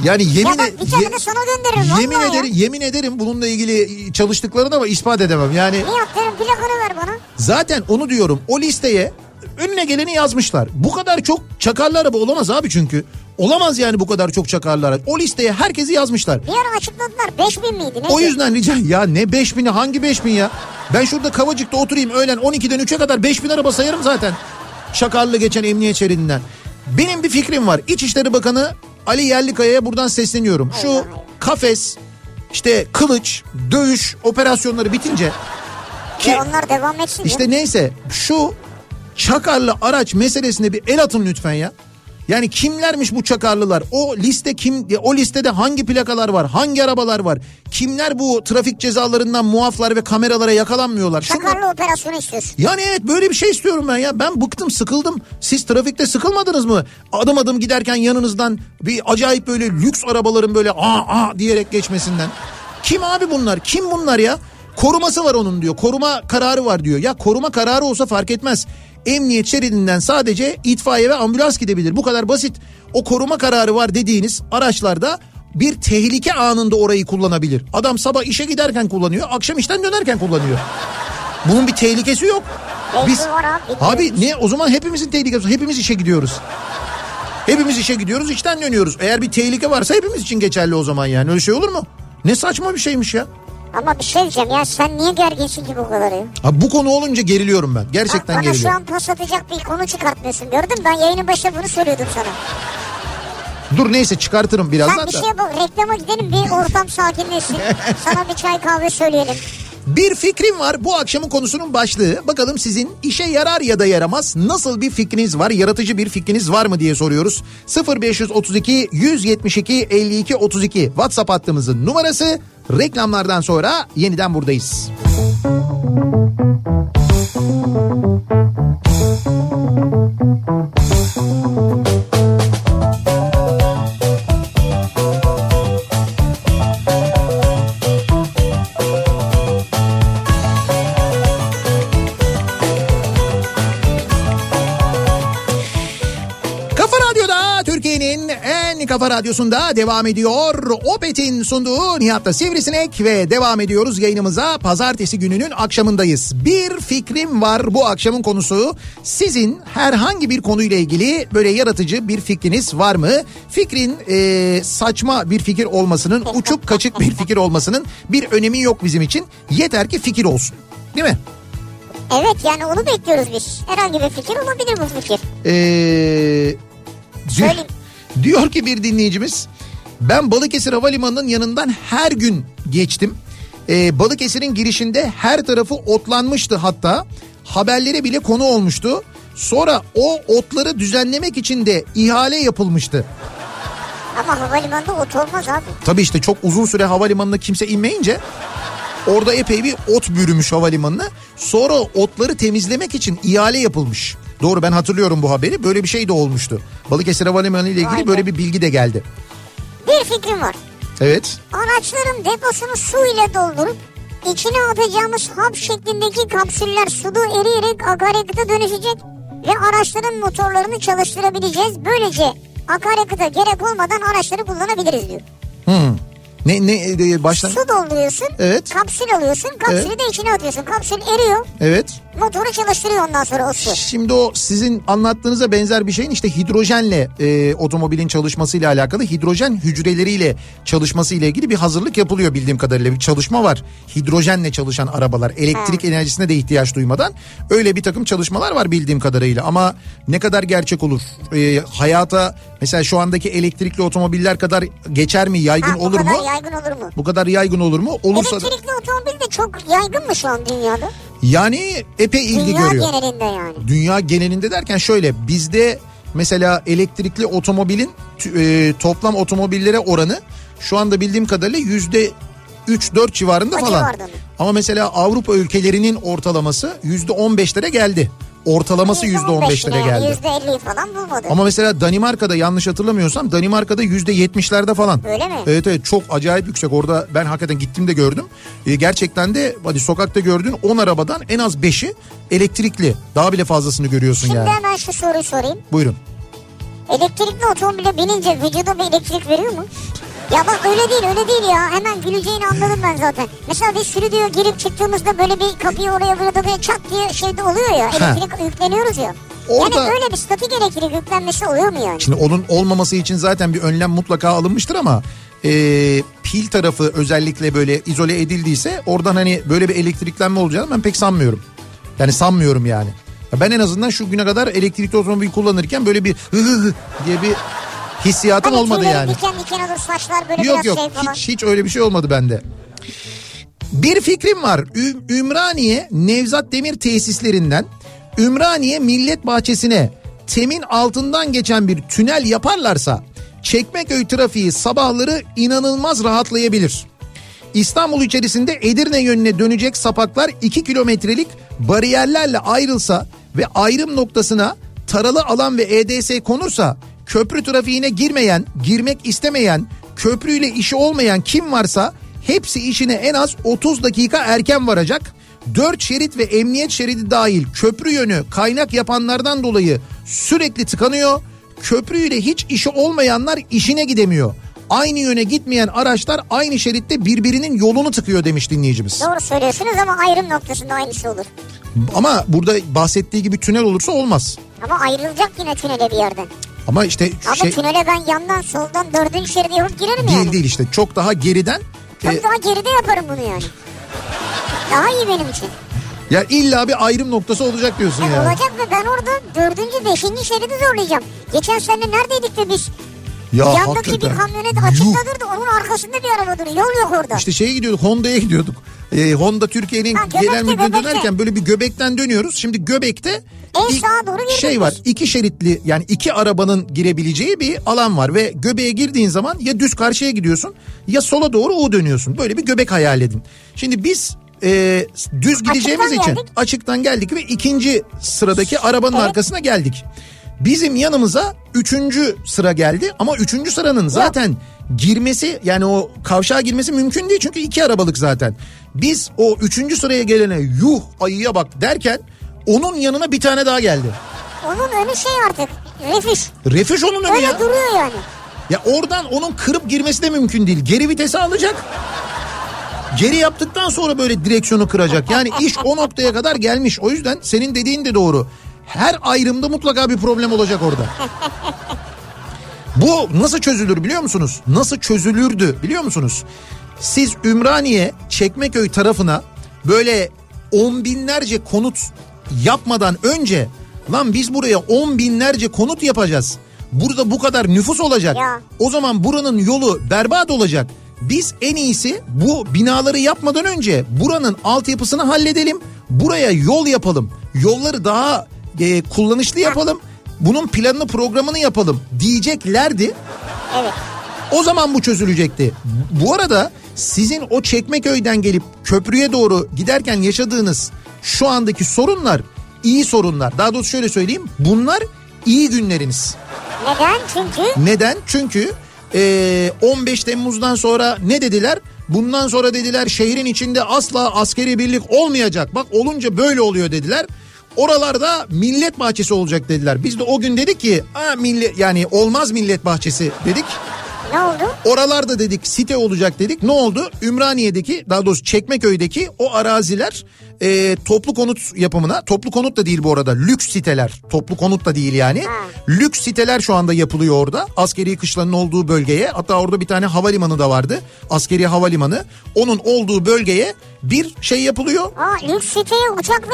yani yemin ya bak ye- sana gönderirim. yemin ederim Ya. yemin ederim bununla ilgili çalıştıklarını ama ispat edemem. Yani Nihat derim plakanı ver bana. zaten onu diyorum. O listeye önüne geleni yazmışlar. Bu kadar çok çakarlı araba olamaz abi çünkü. Olamaz yani bu kadar çok çakarlı araba. O listeye herkesi yazmışlar. Bir ara açıkladılar. Beş bin miydi? Neydi? O yüzden rica ya ne 5000'i hangi 5000 ya? Ben şurada Kavacık'ta oturayım öğlen 12'den 3'e kadar 5000 araba sayarım zaten. Şakarlı geçen emniyet şeridinden. Benim bir fikrim var. İçişleri Bakanı Ali Yerlikaya'ya buradan sesleniyorum. Şu kafes, işte kılıç, dövüş operasyonları bitince ki Ya onlar devam etsin. işte ya. neyse şu çakarlı araç meselesine bir el atın lütfen ya. Yani kimlermiş bu çakarlılar? O liste kim? O listede hangi plakalar var? Hangi arabalar var? Kimler bu trafik cezalarından muaflar ve kameralara yakalanmıyorlar? Şunlar- Çakarlı operasyonu istiyorsun. yani evet böyle bir şey istiyorum ben ya. Ben bıktım sıkıldım. Siz trafikte sıkılmadınız mı? Adım adım giderken yanınızdan bir acayip böyle lüks arabaların böyle aa aa diyerek geçmesinden. Kim abi bunlar? Kim bunlar ya? Koruması var onun diyor. Koruma kararı var diyor. Ya koruma kararı olsa fark etmez. Emniyet şeridinden sadece itfaiye ve ambulans gidebilir. Bu kadar basit. O koruma kararı var dediğiniz araçlarda bir tehlike anında orayı kullanabilir. Adam sabah işe giderken kullanıyor, akşam işten dönerken kullanıyor. Bunun bir tehlikesi yok. Biz abi, ne o zaman hepimizin tehlikesi hepimiz işe gidiyoruz. Hepimiz işe gidiyoruz işten dönüyoruz. Eğer bir tehlike varsa hepimiz için geçerli o zaman yani öyle şey olur mu? Ne saçma bir şeymiş ya. Ama bir şey diyeceğim ya sen niye gerginsin ki bu kadar ya? Abi bu konu olunca geriliyorum ben. Gerçekten Bak, bana şu geriliyorum. an pas atacak bir konu çıkartmıyorsun gördün mü? Ben yayının başında bunu söylüyordum sana. Dur neyse çıkartırım Sen birazdan bir da. şeye bak reklama gidelim bir ortam sakinleşsin. sana bir çay kahve söyleyelim. Bir fikrim var bu akşamın konusunun başlığı. Bakalım sizin işe yarar ya da yaramaz nasıl bir fikriniz var? Yaratıcı bir fikriniz var mı diye soruyoruz. 0532 172 52 32 WhatsApp hattımızın numarası. Reklamlardan sonra yeniden buradayız. Kafa kafa radyosunda devam ediyor. Opet'in sunduğu Nihat'ta Sivrisinek ve devam ediyoruz yayınımıza. Pazartesi gününün akşamındayız. Bir fikrim var bu akşamın konusu. Sizin herhangi bir konuyla ilgili böyle yaratıcı bir fikriniz var mı? Fikrin e, saçma bir fikir olmasının, uçuk kaçık bir fikir olmasının bir önemi yok bizim için. Yeter ki fikir olsun. Değil mi? Evet yani onu bekliyoruz biz. Herhangi bir fikir olabilir bu fikir. Ee, Söyleyeyim. Diyor ki bir dinleyicimiz ben Balıkesir Havalimanı'nın yanından her gün geçtim. Ee, Balıkesir'in girişinde her tarafı otlanmıştı hatta. Haberlere bile konu olmuştu. Sonra o otları düzenlemek için de ihale yapılmıştı. Ama havalimanında ot olmaz abi. Tabii işte çok uzun süre havalimanına kimse inmeyince orada epey bir ot bürümüş havalimanına. Sonra otları temizlemek için ihale yapılmış. Doğru ben hatırlıyorum bu haberi. Böyle bir şey de olmuştu. Balıkesir Havalimanı ile ilgili be. böyle bir bilgi de geldi. Bir fikrim var. Evet. Araçların deposunu su ile doldurup içine atacağımız hap şeklindeki kapsüller suda eriyerek akaryakıta dönüşecek ve araçların motorlarını çalıştırabileceğiz. Böylece akaryakıta gerek olmadan araçları kullanabiliriz diyor. Hmm. Ne ne e, baştan? Su dolduruyorsun, Evet. kapsül alıyorsun, kapsülü Evet. de içine atıyorsun. Kapsül eriyor, Evet. Motoru çalıştırıyor ondan sonra o su. Şimdi o sizin anlattığınıza benzer bir şeyin işte hidrojenle e, otomobilin çalışmasıyla alakalı hidrojen hücreleriyle çalışması ile ilgili bir hazırlık yapılıyor bildiğim kadarıyla bir çalışma var. Hidrojenle çalışan arabalar elektrik enerjisine de ihtiyaç duymadan öyle bir takım çalışmalar var bildiğim kadarıyla ama ne kadar gerçek olur? E, hayata mesela şu andaki elektrikli otomobiller kadar geçer mi yaygın Ha, bu olur kadar mu? yaygın olur mu? Bu kadar yaygın olur mu? Olursa Elektrikli otomobil de çok yaygın mı şu an dünyada? Yani epey ilgi Dünya görüyor. genelinde yani. dünya genelinde derken şöyle bizde mesela elektrikli otomobilin e, toplam otomobillere oranı şu anda bildiğim kadarıyla yüzde 3-4 civarında O falan. civarda mı? Ama mesela Avrupa ülkelerinin ortalaması yüzde 15'lere geldi. Ortalaması yüzde 15'lere yani, geldi. Yüzde elliyi falan bulmadı. Ama mesela Danimarka'da yanlış hatırlamıyorsam Danimarka'da yüzde yetmişlerde falan. Öyle mi? Evet evet çok acayip yüksek orada ben hakikaten gittim de gördüm. Ee, gerçekten de hadi sokakta gördüğün 10 arabadan en az 5'i elektrikli. Daha bile fazlasını görüyorsun Şimdi yani. hemen şu soruyu sorayım. Buyurun. Elektrikli otomobile binince vücuda bir elektrik veriyor mu? Ya bak öyle değil öyle değil ya. Hemen güleceğini anladım ben zaten. Mesela biz stüdyoya girip çıktığımızda böyle bir kapıyı oraya burada böyle çat diye şeyde oluyor ya. Elektrik yükleniyoruz ya. Orada- Yani öyle bir statik elektrik yüklenmesi oluyor mu yani? Şimdi onun olmaması için zaten bir önlem mutlaka alınmıştır ama e, pil tarafı özellikle böyle izole edildiyse oradan hani böyle bir elektriklenme olacağını ben pek sanmıyorum. Yani sanmıyorum yani. Ya Ben en azından şu güne kadar elektrikli otomobil kullanırken böyle bir hı hı hı diye bir hissiyatım Hani olmadı yani. diken diken olur saçlar böyle Yok biraz yok şey falan. hiç hiç öyle bir şey olmadı bende. Bir fikrim var. Ü- Ümraniye Nevzat Demir tesislerinden Ümraniye Millet Bahçesi'ne Temin altından geçen bir tünel yaparlarsa Çekmeköy trafiği sabahları inanılmaz rahatlayabilir. İstanbul içerisinde Edirne yönüne dönecek sapaklar 2 kilometrelik bariyerlerle ayrılsa ve ayrım noktasına taralı alan ve EDS konursa köprü trafiğine girmeyen, girmek istemeyen, köprüyle işi olmayan kim varsa hepsi işine en az 30 dakika erken varacak. 4 şerit ve emniyet şeridi dahil köprü yönü kaynak yapanlardan dolayı sürekli tıkanıyor. Köprüyle hiç işi olmayanlar işine gidemiyor. Aynı yöne gitmeyen araçlar aynı şeritte birbirinin yolunu tıkıyor demiş dinleyicimiz. Doğru söylüyorsunuz ama ayrım noktasında aynısı olur. Ama burada bahsettiği gibi tünel olursa olmaz. Ama ayrılacak yine tünele bir yerden. Ama işte Ama şey tünele ben yandan soldan dördüncü şeridi yapıp girerim değil yani. değil işte çok daha geriden Çok e, daha geride yaparım bunu yani. Daha iyi benim için. ya illa bir ayrım noktası olacak diyorsun Yani yani. olacak ve ben orada dördüncü, beşinci şeridi zorlayacağım. Geçen sene neredeydik de biz? Ya Yandaki hakikaten. bir kamyonet açıkta durdu. Onun arkasında bir araba duruyor. Yol yok orada. İşte şeye gidiyorduk Honda'ya gidiyorduk. Ee, Honda Türkiye'nin Ha, Göbek'te, genel müdürü dönerken böyle bir göbekten dönüyoruz. Şimdi göbekte En sağa doğru girdik şey var iki şeritli yani iki arabanın girebileceği bir alan var ve göbeğe girdiğin zaman ya düz karşıya gidiyorsun ya sola doğru U dönüyorsun. Böyle bir göbek hayal edin. Şimdi biz e, düz gideceğimiz için geldik. açıktan geldik ve ikinci sıradaki arabanın Evet. arkasına geldik. Bizim yanımıza üçüncü sıra geldi ama üçüncü sıranın zaten girmesi yani o kavşağa girmesi mümkün değil çünkü iki arabalık zaten. Biz o üçüncü sıraya gelene yuh ayıya bak derken onun yanına bir tane daha geldi. Onun önü şey artık. Refüj. Refüj onun önü Öyle ya. duruyor yani. Ya oradan onun kırıp girmesi de mümkün değil. Geri vitesi alacak. Geri yaptıktan sonra böyle direksiyonu kıracak. Yani iş o noktaya kadar gelmiş. O yüzden senin dediğin de doğru. Her ayrımda mutlaka bir problem olacak orada. Bu nasıl çözülür biliyor musunuz? Nasıl çözülürdü biliyor musunuz? Siz Ümraniye, Çekmeköy tarafına böyle on binlerce konut yapmadan önce lan biz buraya on binlerce konut yapacağız. Burada bu kadar nüfus olacak. Ya. O zaman buranın yolu berbat olacak. Biz en iyisi bu binaları yapmadan önce buranın altyapısını halledelim. Buraya yol yapalım. Yolları daha e, kullanışlı yapalım. Bunun planını programını yapalım diyeceklerdi. Evet. O zaman bu çözülecekti. Bu arada sizin o Çekmeköy'den gelip köprüye doğru giderken yaşadığınız şu andaki sorunlar iyi sorunlar. Daha doğrusu şöyle söyleyeyim. Bunlar iyi günleriniz. Neden? Çünkü Neden? Çünkü e, 15 Temmuz'dan sonra ne dediler? Bundan sonra dediler şehrin içinde asla askeri birlik olmayacak. Bak olunca böyle oluyor dediler. Oralarda millet bahçesi olacak dediler. Biz de o gün dedik ki Aa, millet yani olmaz millet bahçesi dedik. Ne oldu? Oralarda dedik site olacak dedik. Ne oldu? Ümraniye'deki daha doğrusu Çekmeköy'deki o araziler e, toplu konut yapımına toplu konut da değil bu arada lüks siteler toplu konut da değil yani. Lüks siteler şu anda yapılıyor orada. Askeri kışlanın olduğu bölgeye hatta orada bir tane havalimanı da vardı. Askeri havalimanı. Onun olduğu bölgeye bir şey yapılıyor. Aa lüks siteye uçakla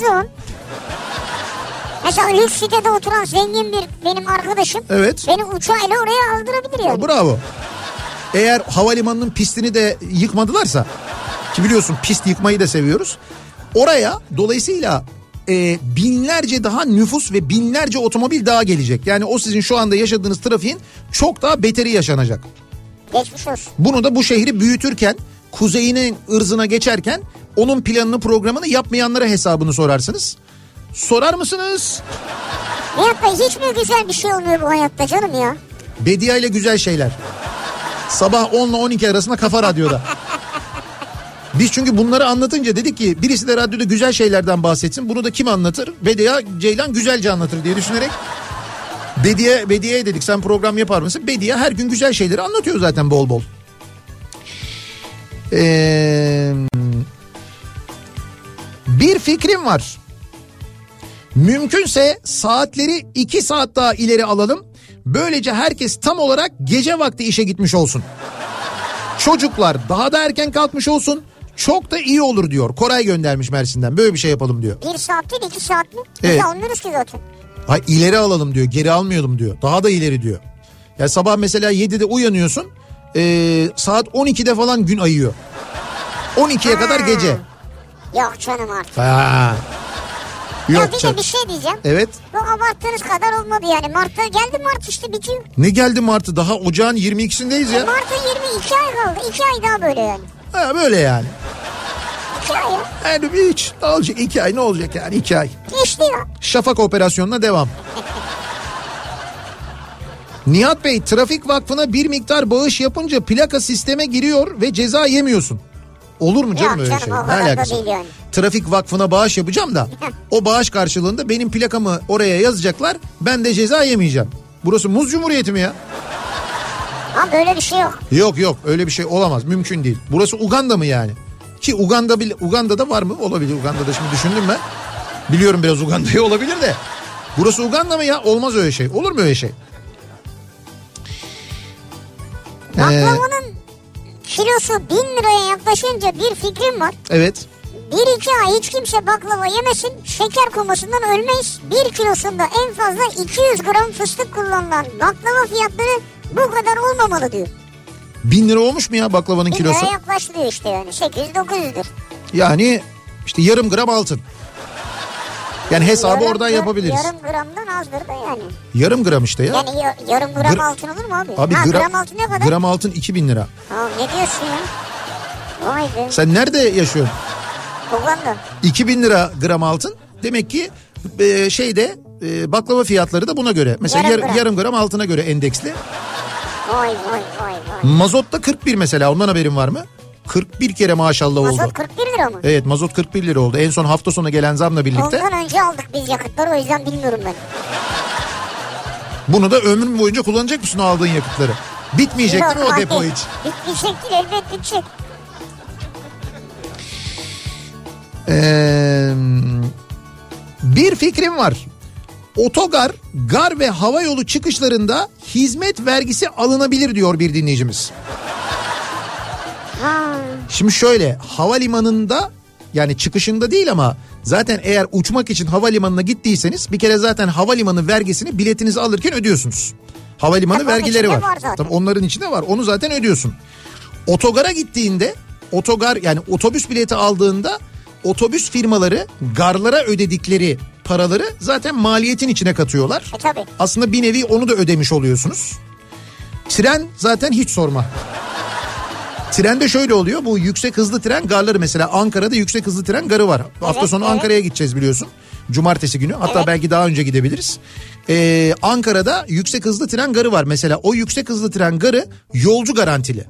zaman. Mesela lüks sitede oturan zengin bir benim arkadaşım Evet. beni uçağıyla oraya aldırabilir yani. Bravo. Eğer havalimanının pistini de yıkmadılarsa ki biliyorsun pist yıkmayı da seviyoruz. Oraya dolayısıyla e, binlerce daha nüfus ve binlerce otomobil daha gelecek. Yani o sizin şu anda yaşadığınız trafiğin çok daha beteri yaşanacak. Geçmiş olsun. Bunu da bu şehri büyütürken kuzeyinin ırzına geçerken onun planını programını yapmayanlara hesabını sorarsınız. Sorar mısınız? Bey hiç mi güzel bir şey olmuyor bu hayatta canım ya? Bediye ile güzel şeyler. Sabah 10 ile 12 arasında Kafa Radyo'da. Biz çünkü bunları anlatınca dedik ki birisi de radyoda güzel şeylerden bahsetsin. Bunu da kim anlatır? Bediye Ceylan güzelce anlatır diye düşünerek. Bediye, Bediye dedik sen program yapar mısın? Bediye her gün güzel şeyleri anlatıyor zaten bol bol. Ee, bir fikrim var. Mümkünse saatleri 2 saat daha ileri alalım. Böylece herkes tam olarak gece vakti işe gitmiş olsun. Çocuklar daha da erken kalkmış olsun. Çok da iyi olur diyor. Koray göndermiş Mersin'den. Böyle bir şey yapalım diyor. Bir saat değil iki saat mi? Biz Evet. almıyoruz ki zaten. Hay ileri alalım diyor. Geri almayalım diyor. Daha da ileri diyor. Ya sabah mesela 7'de uyanıyorsun. ee, saat 12'de falan gün ayıyor. 12'ye kadar gece. Yok canım artık. Ha. Ya Yok bir canım. de bir şey diyeceğim. Evet. Bu abarttığınız kadar olmadı yani. Mart'ta geldi Mart işte bitiyor. Ne geldi Mart'ı? Daha ocağın 22'sindeyiz ya. Mart'ın 22 ay kaldı. 2 ay daha böyle yani. Ha, böyle yani. 2 ay ya. Yani hiç ne olacak? iki ay ne olacak yani iki ay. Geçti ya. Şafak operasyonuna devam. Nihat Bey trafik vakfına bir miktar bağış yapınca plaka sisteme giriyor ve ceza yemiyorsun. Olur mu canım Yok öyle canım, şey? Ne alakası? yani. Trafik vakfına bağış yapacağım da o bağış karşılığında benim plakamı oraya yazacaklar. Ben de ceza yemeyeceğim. Burası muz cumhuriyeti mi ya? Ha böyle bir şey yok. Yok yok öyle bir şey olamaz mümkün değil. Burası Uganda mı yani? Ki Uganda bile Uganda'da var mı? Olabilir Uganda'da şimdi düşündüm ben. Biliyorum biraz Uganda'yı olabilir de. Burası Uganda mı ya? Olmaz öyle şey. Olur mu öyle şey? Ee, Baklavanın kilosu 1000 liraya yaklaşınca bir fikrim var. evet. Bir iki ay hiç kimse baklava yemesin, şeker komasından ölmeyiz. Bir kilosunda en fazla 200 gram fıstık kullanılan baklava fiyatları bu kadar olmamalı diyor. Bin lira olmuş mu ya baklavanın 1000 kilosu? liraya yaklaştı diyor işte yani 800-900'dür. Yani işte yarım gram altın. Yani hesabı Yarım oradan yapabiliriz. Yarım, Yarım gramdan azdır da yani. gram işte ya. Yani ya- yarım gram Gra- altın olur mu abi? Abi ha, gram, gram altın ne kadar? gram altın 2000 lira. Ha, ne diyorsun ya? Vay be. Sen nerede yaşıyorsun? Uganda. 2000 lira gram altın. Demek ki e, şeyde e, baklava fiyatları da buna göre. Mesela Yarım yar- gram. yarım gram altına göre endeksli. Vay vay vay vay. Mazot da 41 mesela ondan haberin var mı? 41 kere maşallah oldu. Mazot 41 lira mı? Evet mazot 41 lira oldu. En son hafta sonu gelen zamla birlikte. Ondan önce aldık biz yakıtları o yüzden bilmiyorum ben. Bunu da ömrün boyunca kullanacak mısın aldığın yakıtları? Bitmeyecek değil mi o Yok, depo hiç? Bitmeyecek değil elbet bitecek. Ee, bir fikrim var. Otogar, gar ve hava yolu çıkışlarında hizmet vergisi alınabilir diyor bir dinleyicimiz. Şimdi şöyle havalimanında yani çıkışında değil ama zaten eğer uçmak için havalimanına gittiyseniz bir kere zaten havalimanı vergisini biletinizi alırken ödüyorsunuz. Havalimanı Tabii vergileri var. var zaten. Tabii onların içinde var. Onu zaten ödüyorsun. Otogara gittiğinde otogar yani otobüs bileti aldığında otobüs firmaları garlara ödedikleri paraları zaten maliyetin içine katıyorlar. e tabi. Aslında bir nevi onu da ödemiş oluyorsunuz. Tren zaten hiç sorma. Trende şöyle oluyor bu yüksek hızlı tren garları mesela Ankara'da yüksek hızlı tren garı var. Hafta sonu evet. Ankara'ya gideceğiz biliyorsun. Cumartesi günü hatta Evet. belki daha önce gidebiliriz. Ee, Ankara'da yüksek hızlı tren garı var. Mesela o yüksek hızlı tren garı yolcu garantili.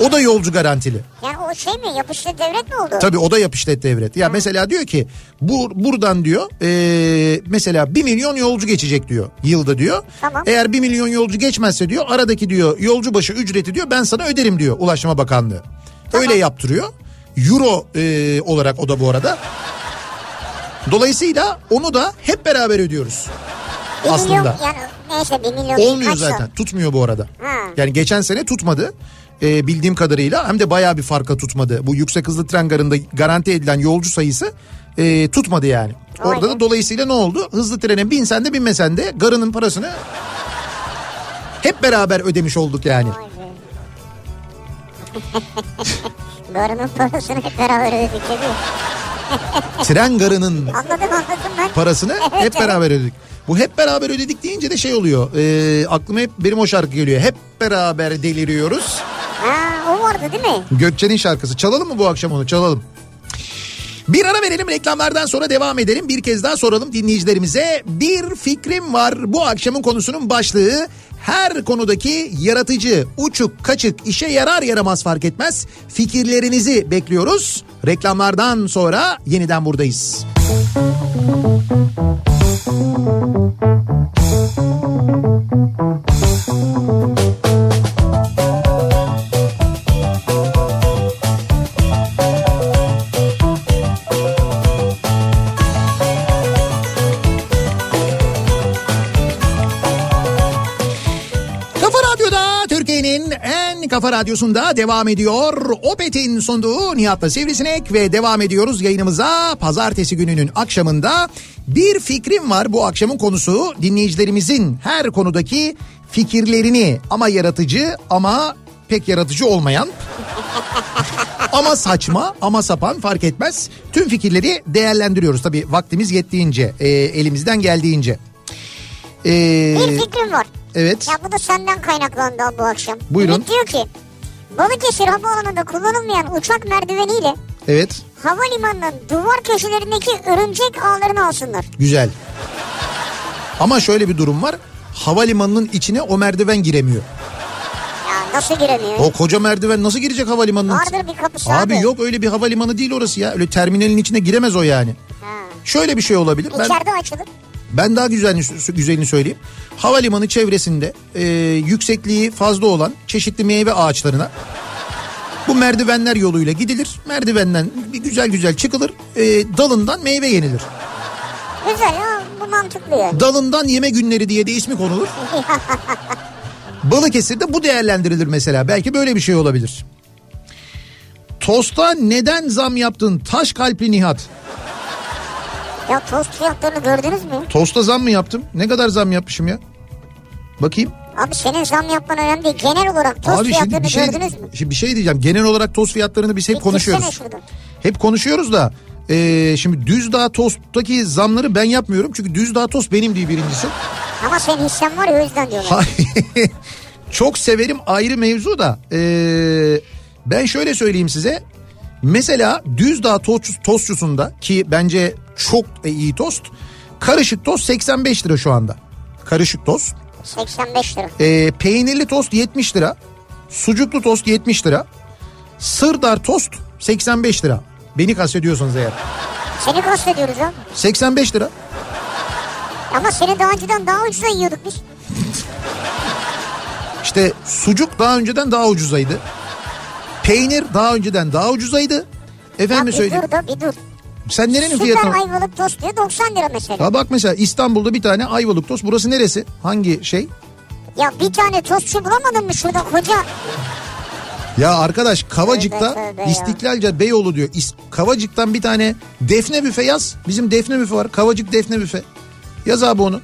O da yolcu garantili. Yani o şey mi yapıştı devlet mi oldu? Tabii o da yap işlet devret. Ya mesela diyor ki bu buradan diyor e, mesela 1 milyon yolcu geçecek diyor yılda diyor. Tamam. Eğer 1 milyon yolcu geçmezse diyor aradaki diyor yolcu başı ücreti diyor ben sana öderim diyor Ulaştırma Bakanlığı. Öyle yaptırıyor. Euro e, olarak o da bu arada. Dolayısıyla onu da hep beraber ödüyoruz. Bir aslında. milyon yani neyse bir milyon Olmuyor zaten. Tutmuyor bu arada. Ha. Yani geçen sene tutmadı. Ee, bildiğim kadarıyla hem de bayağı bir farka tutmadı. Bu yüksek hızlı tren garında garanti edilen yolcu sayısı e, tutmadı yani. Vay Orada da dolayısıyla ne oldu? Hızlı trene binsen de binmesen de garının parasını hep beraber ödemiş olduk yani. Garının parasını hep beraber ödedik dedi. Tren garının Anladım anladım ben. parasını Evet, hep beraber ödedik. Bu hep beraber ödedik deyince de şey oluyor. E, aklıma hep benim o şarkı geliyor. Hep beraber deliriyoruz. Vardı değil mi? Gökçe'nin şarkısı. Çalalım mı bu akşam onu? Çalalım. Bir ara verelim reklamlardan sonra devam edelim. Bir kez daha soralım dinleyicilerimize. Bir fikrim var. Bu akşamın konusunun başlığı her konudaki yaratıcı, uçuk, kaçık, işe yarar yaramaz fark etmez. Fikirlerinizi bekliyoruz. Reklamlardan sonra yeniden buradayız. Kafa kafa radyosunda devam ediyor. Opet'in sunduğu Nihat'la Sivrisinek ve devam ediyoruz yayınımıza. Pazartesi gününün akşamında bir fikrim var. Bu akşamın konusu dinleyicilerimizin her konudaki fikirlerini ama yaratıcı ama pek yaratıcı olmayan ama saçma ama sapan fark etmez. Tüm fikirleri değerlendiriyoruz tabii vaktimiz yettiğince e, elimizden geldiğince. E, Bir fikrim var. Evet Ya bu da senden kaynaklandı bu akşam. Buyurun. Ümit diyor ki Balıkesir Havaalanı'nda kullanılmayan uçak merdiveniyle evet havalimanının duvar köşelerindeki örümcek ağlarını alsınlar. güzel. Ama şöyle bir durum var. Havalimanının içine o merdiven giremiyor. Ya nasıl giremiyor? O koca merdiven nasıl girecek havalimanının? Vardır bir kapısı abi. Abi yok öyle bir havalimanı değil orası ya. Öyle terminalin içine giremez o yani. Ha. Şöyle bir şey olabilir. Ben İçeride açılır. Ben daha güzelini güzelini söyleyeyim. Havalimanı çevresinde e, yüksekliği fazla olan çeşitli meyve ağaçlarına bu merdivenler yoluyla gidilir. Merdivenden bir güzel güzel çıkılır. E, dalından meyve yenilir. Güzel ya bu mantıklı ya. Dalından yeme günleri diye de ismi konulur. Balıkesir'de bu değerlendirilir mesela. Belki böyle bir şey olabilir. Tosta neden zam yaptın taş kalpli Nihat? Ya tost fiyatlarını gördünüz mü? Tosta zam mı yaptım? Ne kadar zam yapmışım ya? Bakayım. Abi senin zam yapman önemli değil. Genel olarak tost Abi şimdi fiyatlarını bir şey, gördünüz mü? şimdi bir şey diyeceğim. Genel olarak tost fiyatlarını biz hep Bir konuşuyoruz. Hep konuşuyoruz da e, şimdi Düzdağ Tost'taki zamları ben yapmıyorum. Çünkü Düzdağ Tost benim değil birincisi. Ama senin hissen var ya o yüzden diyorlar. Çok severim ayrı mevzu da. e, ben şöyle söyleyeyim size. Mesela Düzdağ tost, tostçusunda ki bence çok iyi tost. Karışık tost 85 lira şu anda. Karışık tost. 85 lira. E, peynirli tost 70 lira. Sucuklu tost 70 lira. Sırdar tost 85 lira. Beni kastediyorsanız eğer. Seni kastediyoruz ya. 85 lira. Ama seni daha önceden daha ucuza yiyorduk biz. İşte sucuk daha önceden daha ucuzaydı. Peynir daha önceden daha ucuzaydı. Efendim bir söyleyeyim. dur da bir dur. Sen nerenin Süper fiyatını? ayvalık tost diyor 90 lira mesela. Ya bak mesela İstanbul'da bir tane ayvalık tost. Burası neresi? Hangi şey? Ya bir tane tostçu bulamadın mı şurada koca? Ya arkadaş Kavacık'ta Tövbe. İstiklalca Beyoğlu diyor. İs- Kavacık'tan bir tane defne büfe yaz. Bizim defne büfe var. Kavacık defne büfe. Yaz abi onu.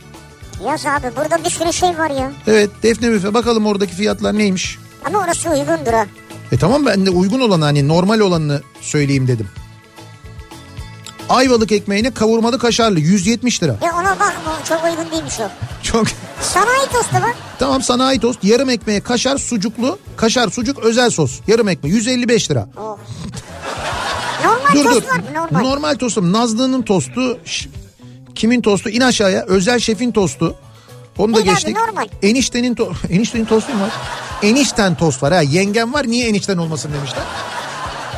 Yaz abi burada bir sürü şey var ya. Evet defne büfe. Bakalım oradaki fiyatlar neymiş. Ama orası uygundur ha. E tamam ben de uygun olan hani normal olanını söyleyeyim dedim. Ayvalık ekmeğine kavurmalı kaşarlı 170 lira. Ya ona bakma çok uygun değilmiş o. Çok Sanayi tostu var. tamam sanayi tost yarım ekmeğe kaşar sucuklu kaşar sucuk özel sos yarım ekmeği 155 lira. Oh. Normal Dur dur tost var mı? Normal. normal tostum Nazlı'nın tostu kimin tostu in aşağıya özel şefin tostu. Onu da abi, geçtik. normal. Eniştenin to eniştenin tostu mu var? Enişten tost var ha yengem var niye enişten olmasın demişler.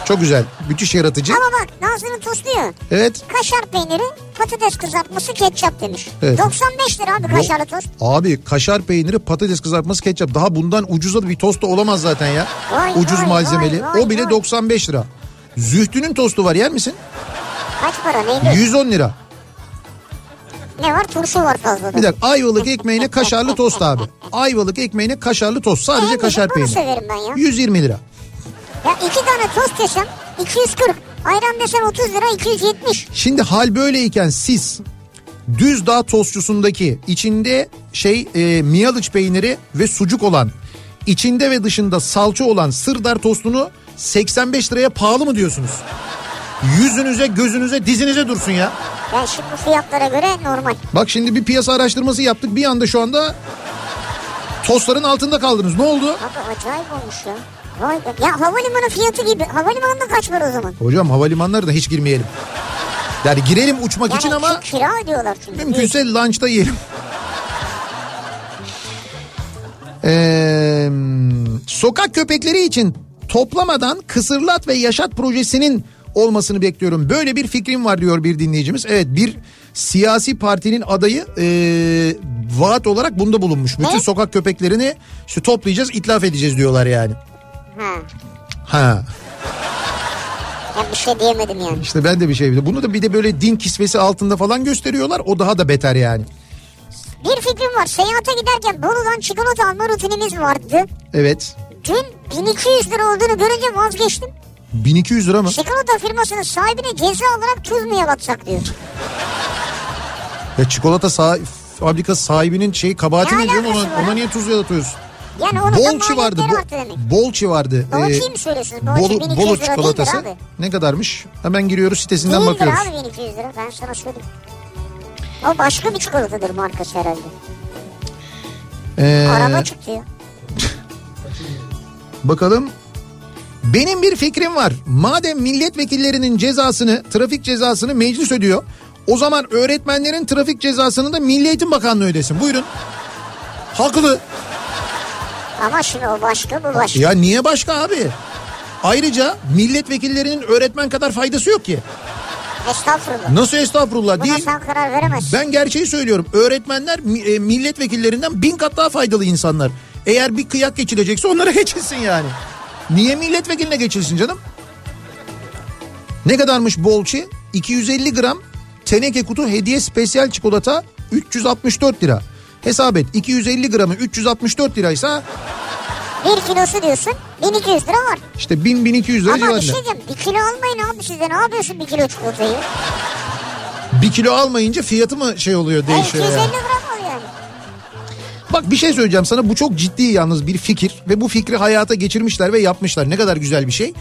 Çok güzel müthiş yaratıcı. Ama bak Nazlı'nın tostu ya. Evet. Kaşar peyniri, patates kızartması, ketçap demiş. Evet. 95 lira abi kaşarlı tost. Abi kaşar peyniri patates kızartması ketçap daha bundan ucuza da bir tost da olamaz zaten ya. Vay, Ucuz vay, malzemeli. vay, vay, o bile vay. 95 lira. Zühtü'nün tostu var yer misin? Kaç para neydi? 110 lira. Ne var? Turşu var fazla. Bir dakika ayvalık ekmeğine kaşarlı tost abi. Ayvalık ekmeğine kaşarlı tost. Sadece En kaşar peyniri. severim ben ya. 120 lira. Ya iki tane tost yesem 240. Ayran desen 30 lira 270. Şimdi hal böyleyken siz Düzdağ tostçusundaki içinde şey e, miyalıç peyniri ve sucuk olan içinde ve dışında salça olan sırdar tostunu 85 liraya pahalı mı diyorsunuz? Yüzünüze, gözünüze, dizinize dursun ya. Yani şimdi fiyatlara göre normal. Bak şimdi bir piyasa araştırması yaptık. Bir anda şu anda tostların altında kaldınız. Ne oldu? Abi acayip olmuş ya. Vay be. Ya havalimanı fiyatı gibi. Havalimanında kaç var o zaman? Hocam havalimanları da hiç girmeyelim. Yani girelim uçmak Yani için ama ki- kira ödüyorlar çünkü. mümkünse lunchta yiyelim. Ee, sokak köpekleri için toplamadan kısırlat ve yaşat projesinin olmasını bekliyorum. Böyle bir fikrim var diyor bir dinleyicimiz. Evet bir siyasi partinin adayı e, vaat olarak bunda bulunmuş. Bütün Ne? sokak köpeklerini işte toplayacağız, itlaf edeceğiz diyorlar yani. Ha. Ha. Ya bir şey diyemedim yani. İşte ben de bir şey. Bunu da bir de böyle din kisvesi altında falan gösteriyorlar. O daha da beter yani. Bir fikrim var. Seyahate giderken Bolu'dan çikolata alma rutinimiz vardı. Evet. Dün 1200 lira olduğunu görünce vazgeçtim. 1200 lira mı? Çikolata firmasının sahibine ceza olarak tuz mu yalatsak diyor. Ya çikolata sah- fabrikası sahibinin şey kabahati Ne alakası Ona, ona niye tuz yalatıyorsun? Yani onun da Bolçi vardı. Bo-. Bolçi vardı. Bolçi'yi Ee, mi söylüyorsunuz? Bolçi Bolu, 1200 Bolu lira değildir çikolatası. Ne kadarmış? Hemen giriyoruz sitesinden Değildir bakıyoruz. abi 1200 lira ben sana söyleyeyim. O başka bir çikolatadır markası herhalde. Ee, Araba çıktı ya. Bakalım. Benim bir fikrim var. Madem milletvekillerinin cezasını, trafik cezasını meclis ödüyor. O zaman öğretmenlerin trafik cezasını da Milli Eğitim Bakanlığı ödesin. Buyurun. Haklı. Ama şimdi o başka bu başka. Ya niye başka abi? Ayrıca milletvekillerinin öğretmen kadar faydası yok ki. Estağfurullah. Nasıl estağfurullah Buna değil. sen karar veremezsin. Ben gerçeği söylüyorum. Öğretmenler e, milletvekillerinden bin kat daha faydalı insanlar. Eğer bir kıyak geçilecekse onlara geçilsin yani. Niye milletvekiline geçilsin canım? Ne kadarmış bolçi? 250 gram teneke kutu hediye spesiyel çikolata 364 lira. Hesap et 250 gramı 364 liraysa Bir kilosu diyorsun 1200 lira var. işte 1000-1200 lira Ama bir civarında. şey diyeceğim bir kilo almayın abi siz de ne yapıyorsun bir kilo çikolatayı? Bir kilo almayınca fiyatı mı şey oluyor değişiyor 250 yani. gram. Bak bir şey söyleyeceğim sana bu çok ciddi yalnız bir fikir ve bu fikri hayata geçirmişler ve yapmışlar. Ne kadar güzel bir şey.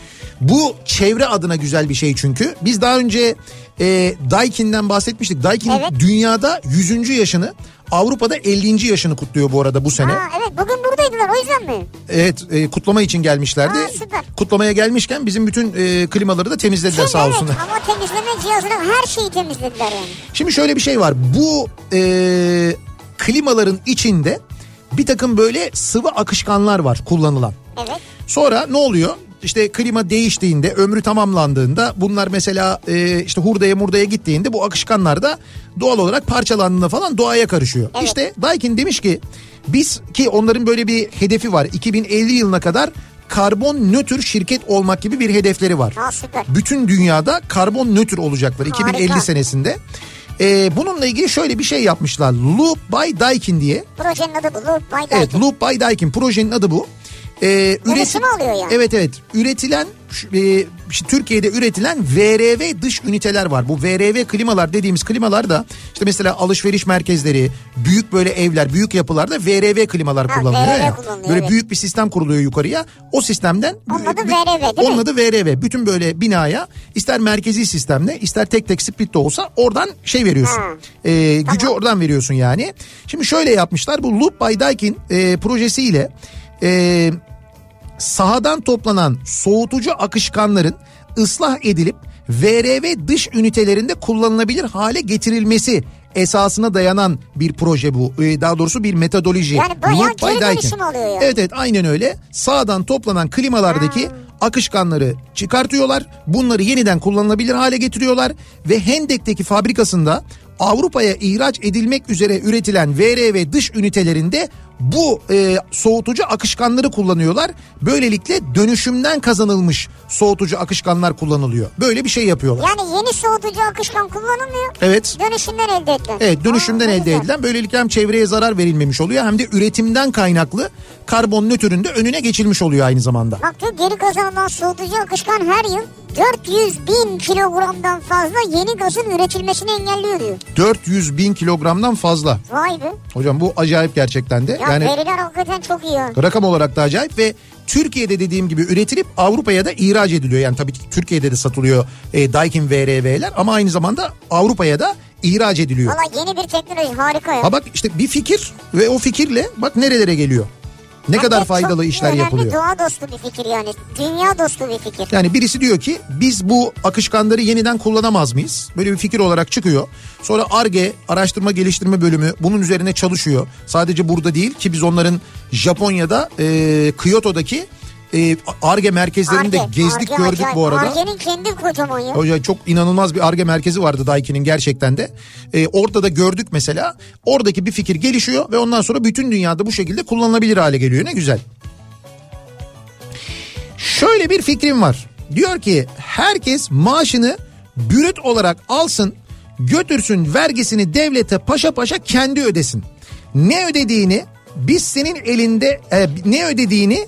Bu çevre adına güzel bir şey çünkü. Biz daha önce e, Daikin'den bahsetmiştik. Daikin Evet. dünyada 100. yaşını Avrupa'da 50. yaşını kutluyor bu arada bu sene. Ha, evet bugün buradaydılar o yüzden mi? Evet e, kutlama için gelmişlerdi. Ha, süper. Kutlamaya gelmişken bizim bütün e, klimaları da temizlediler Şimdi sağ evet olsunlar. ama temizleme cihazını her şeyi temizlediler yani. Şimdi şöyle bir şey var. Bu e, klimaların içinde bir takım böyle sıvı akışkanlar var kullanılan. Evet. Sonra ne oluyor? İşte klima değiştiğinde, ömrü tamamlandığında bunlar mesela e, işte hurdaya murdaya gittiğinde bu akışkanlar da doğal olarak parçalandığında falan doğaya karışıyor. Evet. İşte Daikin demiş ki biz ki onların böyle bir hedefi var. 2050 yılına kadar karbon nötr şirket olmak gibi bir hedefleri var. Ha süper. Bütün dünyada karbon nötr olacaklar 2050 Harika. senesinde. E, bununla ilgili şöyle bir şey yapmışlar. Loop by Daikin diye. Projenin adı bu. Loop by Evet Daikin. Loop by Daikin projenin adı bu. Ee, Yarısını alıyor yani. Evet evet üretilen e, işte Türkiye'de üretilen VRV dış üniteler var. Bu VRV klimalar dediğimiz klimalar da işte mesela alışveriş merkezleri, büyük böyle evler, büyük yapılarda VRV klimalar Ha, kullanılıyor VRV ya. kullanılıyor, Böyle evet. büyük bir sistem kuruluyor yukarıya. O sistemden Onun adı VRV değil Onun mi? adı VRV. Bütün böyle binaya ister merkezi sistemle ister tek tek split de olsa oradan şey veriyorsun. Ha. Ee, gücü oradan veriyorsun yani. Şimdi şöyle yapmışlar bu Loop by Daikin e, projesiyle e, sahadan toplanan soğutucu akışkanların ıslah edilip VRV dış ünitelerinde kullanılabilir hale getirilmesi esasına dayanan bir proje bu. Ee, Daha doğrusu bir metodoloji. Yani bayağı geri dönüşüm oluyor yani. Evet evet aynen öyle. Sağdan toplanan klimalardaki akışkanları çıkartıyorlar. Bunları yeniden kullanılabilir hale getiriyorlar ve Hendek'teki fabrikasında Avrupa'ya ihraç edilmek üzere üretilen VRV dış ünitelerinde bu e, soğutucu akışkanları kullanıyorlar. Böylelikle dönüşümden kazanılmış soğutucu akışkanlar kullanılıyor. Böyle bir şey yapıyorlar. Yani yeni soğutucu akışkan kullanılmıyor. Evet. Dönüşümden elde edilen. Evet dönüşümden Aa, elde güzel. edilen böylelikle hem çevreye zarar verilmemiş oluyor hem de üretimden kaynaklı karbon nötrün de önüne geçilmiş oluyor aynı zamanda. Bak diyor geri kazanılan soğutucu akışkan her yıl 400 bin kilogramdan fazla yeni gazın üretilmesini engelliyor diyor. 400 bin kilogramdan fazla. Vay be. Hocam bu acayip gerçekten de. Ya yani veriler hakikaten çok iyi ya. rakam olarak da acayip ve Türkiye'de dediğim gibi üretilip Avrupa'ya da ihraç ediliyor. Yani tabii ki Türkiye'de de satılıyor e, Daikin VRV'ler ama aynı zamanda Avrupa'ya da ihraç ediliyor. Valla yeni bir teknoloji harika ya. Ha bak işte bir fikir ve o fikirle bak nerelere geliyor. Ne Hem kadar faydalı işler yapılıyor. doğa dostu bir fikir yani. Dünya dostu bir fikir. Yani birisi diyor ki biz bu akışkanları yeniden kullanamaz mıyız? Böyle bir fikir olarak çıkıyor. Sonra ARGE araştırma geliştirme bölümü bunun üzerine çalışıyor. Sadece burada değil ki biz onların Japonya'da e, Kyoto'daki ARGE merkezlerini de Ar-Ge, gezdik Ar-Ge gördük acayip. bu arada. Ar-Ge'nin kendi kocaman ya. Hoca çok inanılmaz bir ARGE merkezi vardı Daiki'nin gerçekten de. Ee, orada da gördük mesela. Oradaki bir fikir gelişiyor ve ondan sonra bütün dünyada bu şekilde kullanılabilir hale geliyor. Ne güzel. Şöyle bir fikrim var. Diyor ki herkes maaşını bürüt olarak alsın, götürsün vergisini devlete paşa paşa kendi ödesin. Ne ödediğini biz senin elinde e, ne ödediğini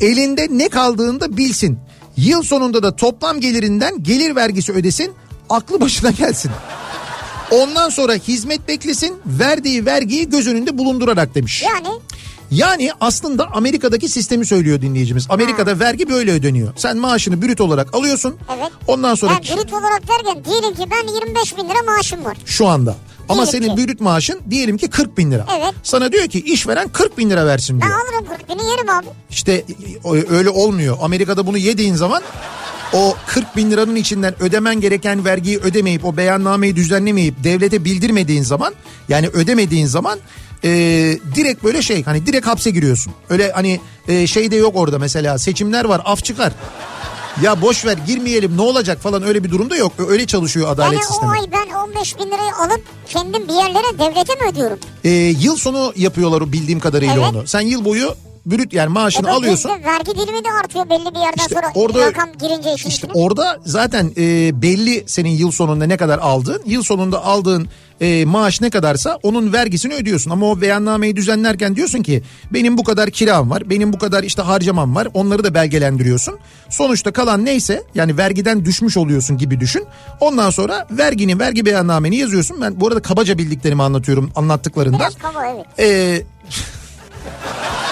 elinde ne kaldığında bilsin. Yıl sonunda da toplam gelirinden gelir vergisi ödesin, aklı başına gelsin. Ondan sonra hizmet beklesin, verdiği vergiyi göz önünde bulundurarak demiş. Yani Yani aslında Amerika'daki sistemi söylüyor dinleyicimiz. Amerika'da vergi böyle ödeniyor. Sen maaşını brüt olarak alıyorsun. Evet. Ondan sonra Ben brüt olarak derken diyelim ki ben 25 bin lira maaşım var. şu anda. Ama Diyelim senin ki. brüt maaşın diyelim ki 40 bin lira. Evet. Sana diyor ki işveren 40 bin lira versin Ben diyor. alırım 40 bini yerim abi. İşte öyle olmuyor. Amerika'da bunu yediğin zaman o 40 bin liranın içinden ödemen gereken vergiyi ödemeyip o beyannameyi düzenlemeyip devlete bildirmediğin zaman yani ödemediğin zaman e, direkt böyle şey hani direkt hapse giriyorsun. Öyle hani e, şey de yok orada mesela seçimler var af çıkar. Ya boş ver girmeyelim ne olacak falan öyle bir durumda yok. Öyle çalışıyor adalet Yani sistemi. o ay ben 15 bin lirayı alıp kendim bir yerlere devlete mi ödüyorum? E, yıl sonu yapıyorlar bildiğim kadarıyla Evet. onu. Sen yıl boyu brüt yani maaşını E alıyorsun. bizde vergi dilimi de artıyor belli bir yerden İşte sonra orada- rakam girince işin İşte içine. orada zaten e, belli senin yıl sonunda ne kadar aldığın. Yıl sonunda aldığın e, maaş ne kadarsa onun vergisini ödüyorsun. Ama o beyannameyi düzenlerken diyorsun ki benim bu kadar kiram var. Benim bu kadar işte harcamam var. Onları da belgelendiriyorsun. Sonuçta kalan neyse yani vergiden düşmüş oluyorsun gibi düşün. Ondan sonra vergini vergi beyannameni yazıyorsun. Ben bu arada kabaca bildiklerimi anlatıyorum anlattıklarından. Biraz kaba evet. Ee,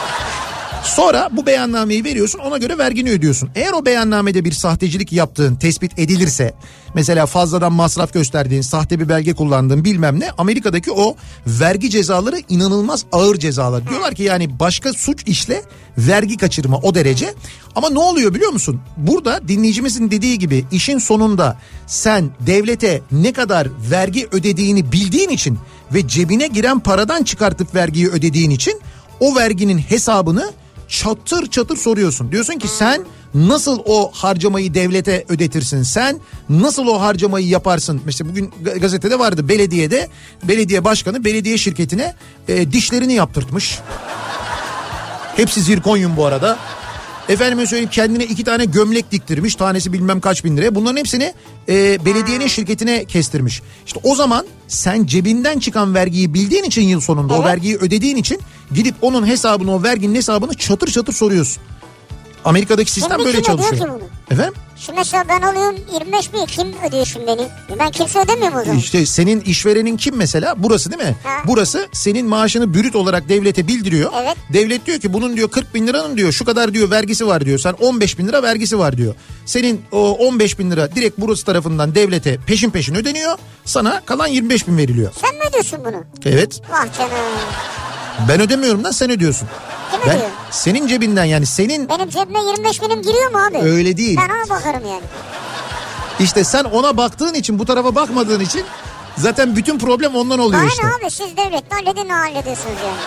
Sonra bu beyannameyi veriyorsun ona göre vergini ödüyorsun. Eğer o beyannamede bir sahtecilik yaptığın tespit edilirse mesela fazladan masraf gösterdiğin sahte bir belge kullandığın bilmem ne Amerika'daki o vergi cezaları inanılmaz ağır cezalar. Diyorlar ki yani başka suç işle vergi kaçırma o derece. Ama ne oluyor biliyor musun? Burada dinleyicimizin dediği gibi işin sonunda sen devlete ne kadar vergi ödediğini bildiğin için ve cebine giren paradan çıkartıp vergiyi ödediğin için o verginin hesabını çatır çatır soruyorsun. Diyorsun ki sen nasıl o harcamayı devlete ödetirsin? Sen nasıl o harcamayı yaparsın? Mesela bugün ga- gazetede vardı belediyede belediye başkanı belediye şirketine e, dişlerini yaptırtmış. Hepsi zirkonyum bu arada. Efendime söyleyeyim kendine iki tane gömlek diktirmiş. Tanesi bilmem kaç bin liraya. Bunların hepsini e, belediyenin şirketine kestirmiş. İşte o zaman sen cebinden çıkan vergiyi bildiğin için yıl sonunda o Evet. vergiyi ödediğin için gidip onun hesabını o verginin hesabını çatır çatır soruyorsun. Amerika'daki sistem Şimdi böyle çalışıyor. ki bunu? Efendim? Şimdi mesela ben alıyorum 25 bin kim ödüyor şimdi beni? Ben kimse ödemiyor mu o zaman? İşte senin işverenin kim mesela? Burası değil mi? Ha. Burası senin maaşını brüt olarak devlete bildiriyor. Evet. Devlet diyor ki bunun diyor 40 bin liranın diyor şu kadar diyor vergisi var diyor. Sen 15 bin lira vergisi var diyor. Senin o 15 bin lira direkt burası tarafından devlete peşin peşin ödeniyor. Sana kalan 25 bin veriliyor. Sen mi ödüyorsun bunu? Evet. Vah canım. Ben ödemiyorum lan sen ödüyorsun. Kim Ben ödüyor? senin cebinden yani senin Benim cebime 25 binim giriyor mu abi? öyle değil. Ben ona bakarım yani. İşte sen ona baktığın için bu tarafa bakmadığın için zaten bütün problem ondan oluyor Aynen işte. abi siz devletle halledin hallediyorsunuz yani.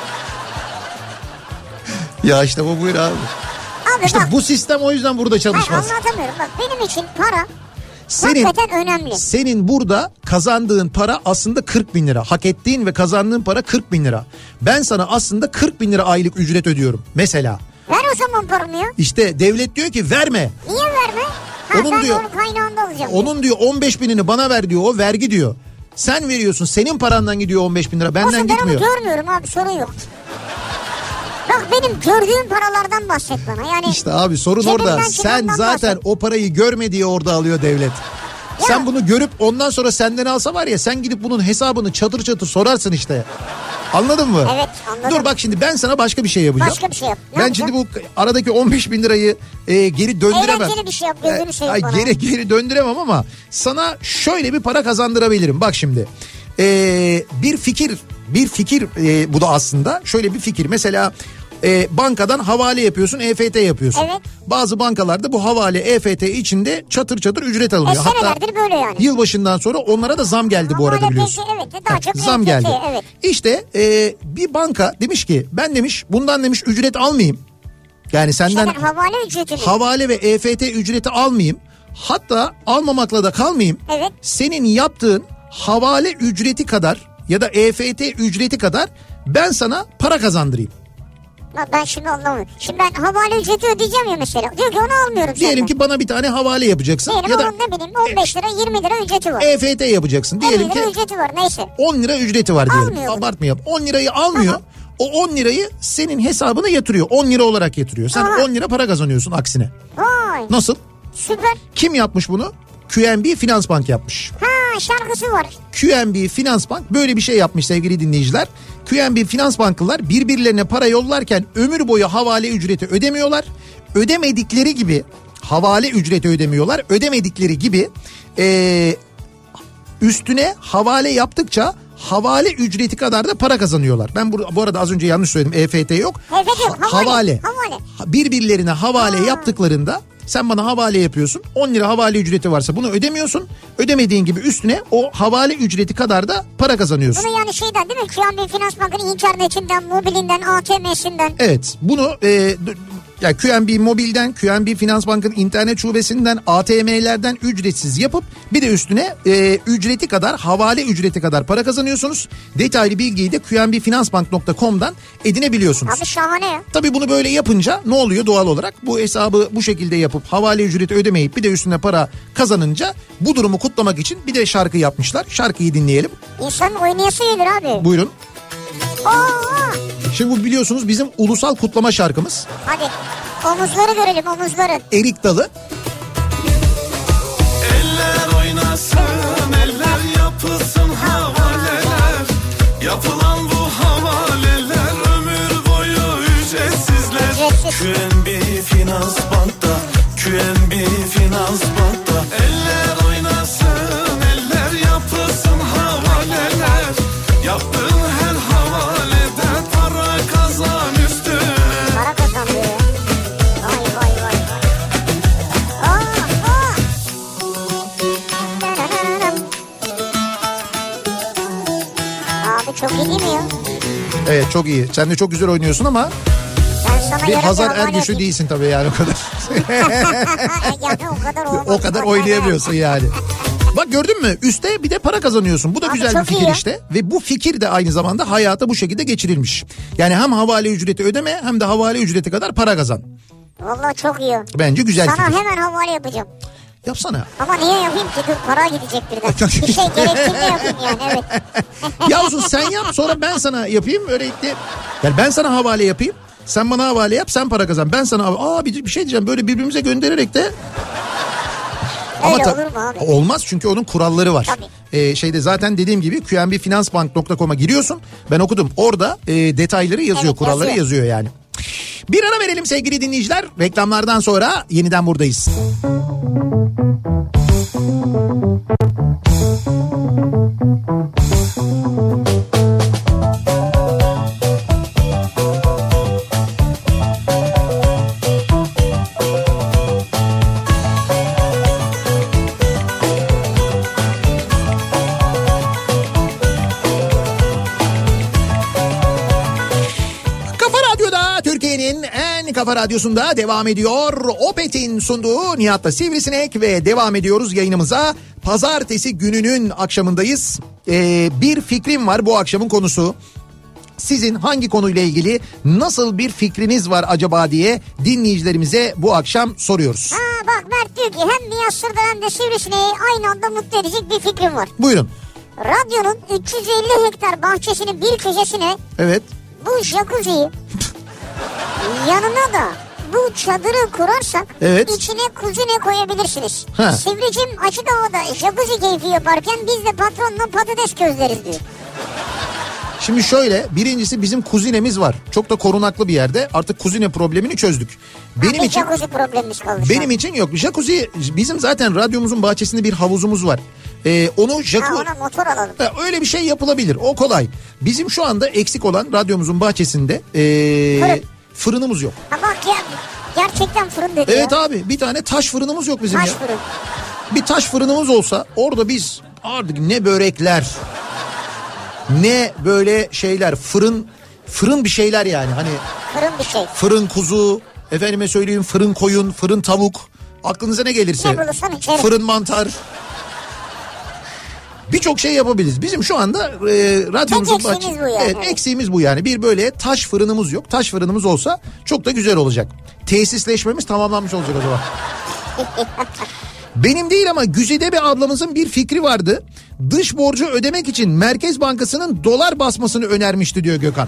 Ya işte bu buyur abi. Abi İşte bak. bu sistem o yüzden burada Hayır çalışmaz. anlatamıyorum. Bak benim için para Senin hakikaten önemli. senin burada kazandığın para aslında 40 bin lira. Hak ettiğin ve kazandığın para 40 bin lira. Ben sana aslında 40 bin lira aylık ücret ödüyorum. Mesela Ver o zaman paramı ya. işte devlet diyor ki verme. Niye verme? Ha, Onun ben diyor- onun kaynağında alacağım. diyor. Onun diyor 15 binini bana ver diyor o vergi diyor. Sen veriyorsun senin parandan gidiyor 15 bin lira benden Olsun ben onu gitmiyor. görmüyorum abi sorun yok. Bak benim gördüğüm paralardan bahset bana. Yani İşte abi sorun orada. Sen zaten bahset. o parayı görme diye orada alıyor devlet. Sen bunu görüp ondan sonra senden alsa var ya sen gidip bunun hesabını çatır çatır sorarsın işte. Anladın mı? Evet, anladım. Dur bak şimdi ben sana başka bir şey yapacağım. Başka bir şey yap. Ne ben yapacaksın? şimdi bu aradaki 15 bin lirayı e, geri döndüremem. Eğlenceli bir şey yap, gözünü seveyim Ay, bana. geri, geri döndüremem ama sana şöyle bir para kazandırabilirim. Bak şimdi e, bir fikir bir fikir e, bu da aslında şöyle bir fikir. Mesela e, bankadan havale yapıyorsun EFT yapıyorsun. Evet. Bazı bankalarda bu havale EFT içinde çatır çatır ücret e, alınıyor. senelerdir böyle yani. Yılbaşından sonra onlara da zam geldi bu arada Havale biliyorsun. peki, evet, daha çok zam EFT, geldi. evet. İşte e, bir banka demiş ki ben demiş bundan demiş ücret almayayım. Yani senden Senin havale ücretini. havale ve EFT ücreti almayayım. Hatta almamakla da kalmayayım. Evet. Senin yaptığın havale ücreti kadar ya da EFT ücreti kadar ben sana para kazandırayım. Bak ben şimdi anlamadım. Şimdi ben havale ücreti ödeyeceğim ya mesela. Diyor ki onu almıyorum Diyelim senden. ki bana bir tane havale yapacaksın Diyelim ya da ne bileyim 15 lira 20 lira ücreti var. EFT yapacaksın. 50 Diyelim lira ki ücreti var neyse. 10 lira ücreti var diyelim. Almıyor bunu. Abartmayalım. 10 lirayı almıyor. Tamam. O 10 lirayı senin hesabına yatırıyor. 10 lira olarak yatırıyor. Sen Aha. 10 lira para kazanıyorsun aksine. Vay Nasıl? süper. Kim yapmış bunu? QNB Finans Bank yapmış. Ha tane şarkısı var. QNB Finans Bank böyle bir şey yapmış sevgili dinleyiciler. QNB Finans Banklılar birbirlerine para yollarken ömür boyu havale ücreti ödemiyorlar. Ödemedikleri gibi havale ücreti ödemiyorlar. Ödemedikleri gibi ee, üstüne havale yaptıkça havale ücreti kadar da para kazanıyorlar. Ben bu, bu arada az önce yanlış söyledim. EFT yok. Evet yok, Ha- havale, havale. Ha- Birbirlerine havale Ha. yaptıklarında sen bana havale yapıyorsun. 10 lira havale ücreti varsa bunu ödemiyorsun. Ödemediğin gibi üstüne o havale ücreti kadar da para kazanıyorsun. Bunu yani şeyden değil mi? QNB Finans Bank'ın internetinden, mobilinden, ATM'sinden. Evet bunu e, ya QNB Mobil'den, QNB Finans Bank'ın internet şubesinden, ATM'lerden ücretsiz yapıp bir de üstüne e, ücreti kadar, havale ücreti kadar para kazanıyorsunuz. Detaylı bilgiyi de qnbfinansbank.com'dan edinebiliyorsunuz. Abi şahane ya. Tabii bunu böyle yapınca ne oluyor doğal olarak? Bu hesabı bu şekilde yapıp havale ücreti ödemeyip bir de üstüne para kazanınca bu durumu kutlamak için bir de şarkı yapmışlar. Şarkıyı dinleyelim. İnsanın oynayası gelir abi. Buyurun. Aa, Şimdi bu biliyorsunuz bizim ulusal kutlama şarkımız. hadi omuzları görelim omuzları. Erik Dalı. Eller oynasın, eller yapılsın havaleler. Yapılan bu havaleler ömür boyu ücretsizler. Ücretsiz. QNB Finans Bank'ta, iyi. Sen de çok güzel oynuyorsun ama bir Hazar yapayım. değilsin tabii yani o kadar. yani o kadar olmaz. o kadar oynayamıyorsun yani. Bak gördün mü? Üste bir de para kazanıyorsun. Bu da Abi güzel bir iyi fikir ya. işte. Ve bu fikir de aynı zamanda hayata bu şekilde geçirilmiş. Yani hem havale ücreti ödeme hem de havale ücreti kadar para kazan. Vallahi çok iyi. Bence güzel Sana fikir. hemen havale yapacağım. Yapsana. Ama niye yapayım ki? Dur para gidecek birden. Bir şey gerektiğinde yapayım yani evet. Ya olsun sen yap sonra ben sana yapayım. Öylelikle yani ben sana havale yapayım. Sen bana havale yap sen para kazan. Ben sana aa bir, bir şey diyeceğim böyle birbirimize göndererek de Öyle ta- olur mu abi? Olmaz çünkü onun kuralları var. Tabii. Ee, şeyde zaten dediğim gibi qnbfinansbank.com'a giriyorsun. Ben okudum. Orada e, detayları yazıyor, Evet, kuralları yazıyor. yazıyor yani. Bir ara verelim sevgili dinleyiciler. Reklamlardan sonra yeniden buradayız. Kafa kafa radyosunda devam ediyor. Opet'in sunduğu Nihat'ta Sivrisinek ve devam ediyoruz yayınımıza. Pazartesi gününün akşamındayız. Ee, bir fikrim var bu akşamın konusu. Sizin hangi konuyla ilgili nasıl bir fikriniz var acaba diye dinleyicilerimize bu akşam soruyoruz. Ha bak Mert diyor ki hem Miyassır'da hem de Sivrisineği aynı anda mutlu edecek bir fikrim var. Buyurun. Radyonun 350 hektar bahçesinin bir köşesine Evet. bu jacuzziyi yanına da bu çadırı kurarsak Evet. içine kuzine koyabilirsiniz. Ha. Sivricim açık havada jacuzzi keyfi yaparken biz de patronla patates közleriz diyor. Şimdi şöyle birincisi bizim kuzinemiz var. Çok da korunaklı bir yerde. Artık kuzine problemini çözdük. Benim bir için jacuzzi problemimiz kaldı. benim için yok. Jacuzzi bizim zaten radyomuzun bahçesinde bir havuzumuz var. Ee, onu Ha, jacuzzi ona motor alalım. Ha, öyle bir şey yapılabilir. O kolay. Bizim şu anda eksik olan radyomuzun bahçesinde ee, Fırın. Fırınımız yok. Ha bak ya gerçekten fırın dedi Evet ya. abi bir tane taş fırınımız yok bizim Taş ya. fırın. Bir taş fırınımız olsa orada biz artık ne börekler ne böyle şeyler fırın fırın bir şeyler yani hani Fırın bir şey. fırın kuzu efendime söyleyeyim fırın koyun fırın tavuk aklınıza ne gelirse Ne bulursan içerim. fırın mantar birçok şey yapabiliriz. Bizim şu anda e, radyomuzun Tek eksiğimiz bahçe- bu yani, evet. eksiğimiz bu yani. Bir böyle taş fırınımız yok. Taş fırınımız olsa çok da güzel olacak. Tesisleşmemiz tamamlanmış olacak o zaman. Benim değil ama Güzide bir ablamızın bir fikri vardı. Dış borcu ödemek için Merkez Bankası'nın dolar basmasını önermişti diyor Gökhan.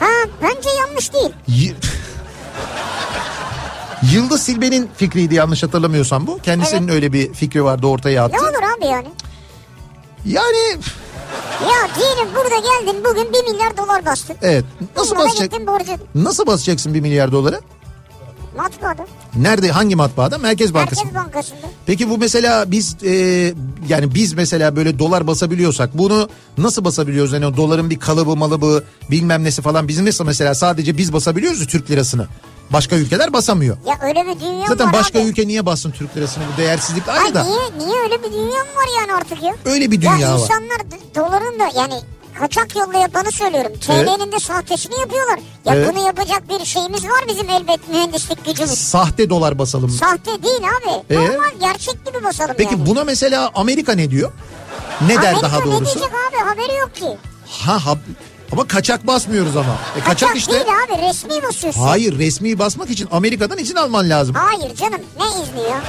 Ha bence yanlış değil. Yıldız Silbe'nin fikriydi yanlış hatırlamıyorsam bu. Kendisinin öyle bir fikri vardı ortaya attı. Ne olur abi yani? Yani Ya diyelim burada geldin bugün 1 milyar dolar bastın. evet nasıl basacak? gittin Nasıl basacaksın 1 milyar doları? matbaada. Nerede hangi matbaada? Merkez Bankası. Merkez Bankası'nda. Peki bu mesela biz e, yani biz mesela böyle dolar basabiliyorsak bunu nasıl basabiliyoruz? Yani o doların bir kalıbı malıbı bilmem nesi falan bizim nasıl mesela sadece biz basabiliyoruz Türk lirasını. Başka ülkeler basamıyor. Ya öyle bir dünya Zaten var başka abi. ülke niye bassın Türk lirasını bu değersizlik Ay ayrı da. niye, niye öyle bir dünya mı var yani artık ya? Öyle bir dünya ya var. insanlar doların da yani kaçak yolla yapanı söylüyorum. TL'nin de sahtesini yapıyorlar. Ya Evet. bunu yapacak bir şeyimiz var bizim elbet mühendislik gücümüz. Sahte dolar basalım. Sahte değil abi. Ee? Normal gerçek gibi basalım Peki yani. buna mesela Amerika ne diyor? Ne der Amerika daha ne doğrusu? diyecek abi haberi yok ki. Ha, ha ama kaçak basmıyoruz ama. E, kaçak, işte. değil abi resmi basıyorsun. Hayır resmi basmak için Amerika'dan izin alman lazım. Hayır canım ne izni ya?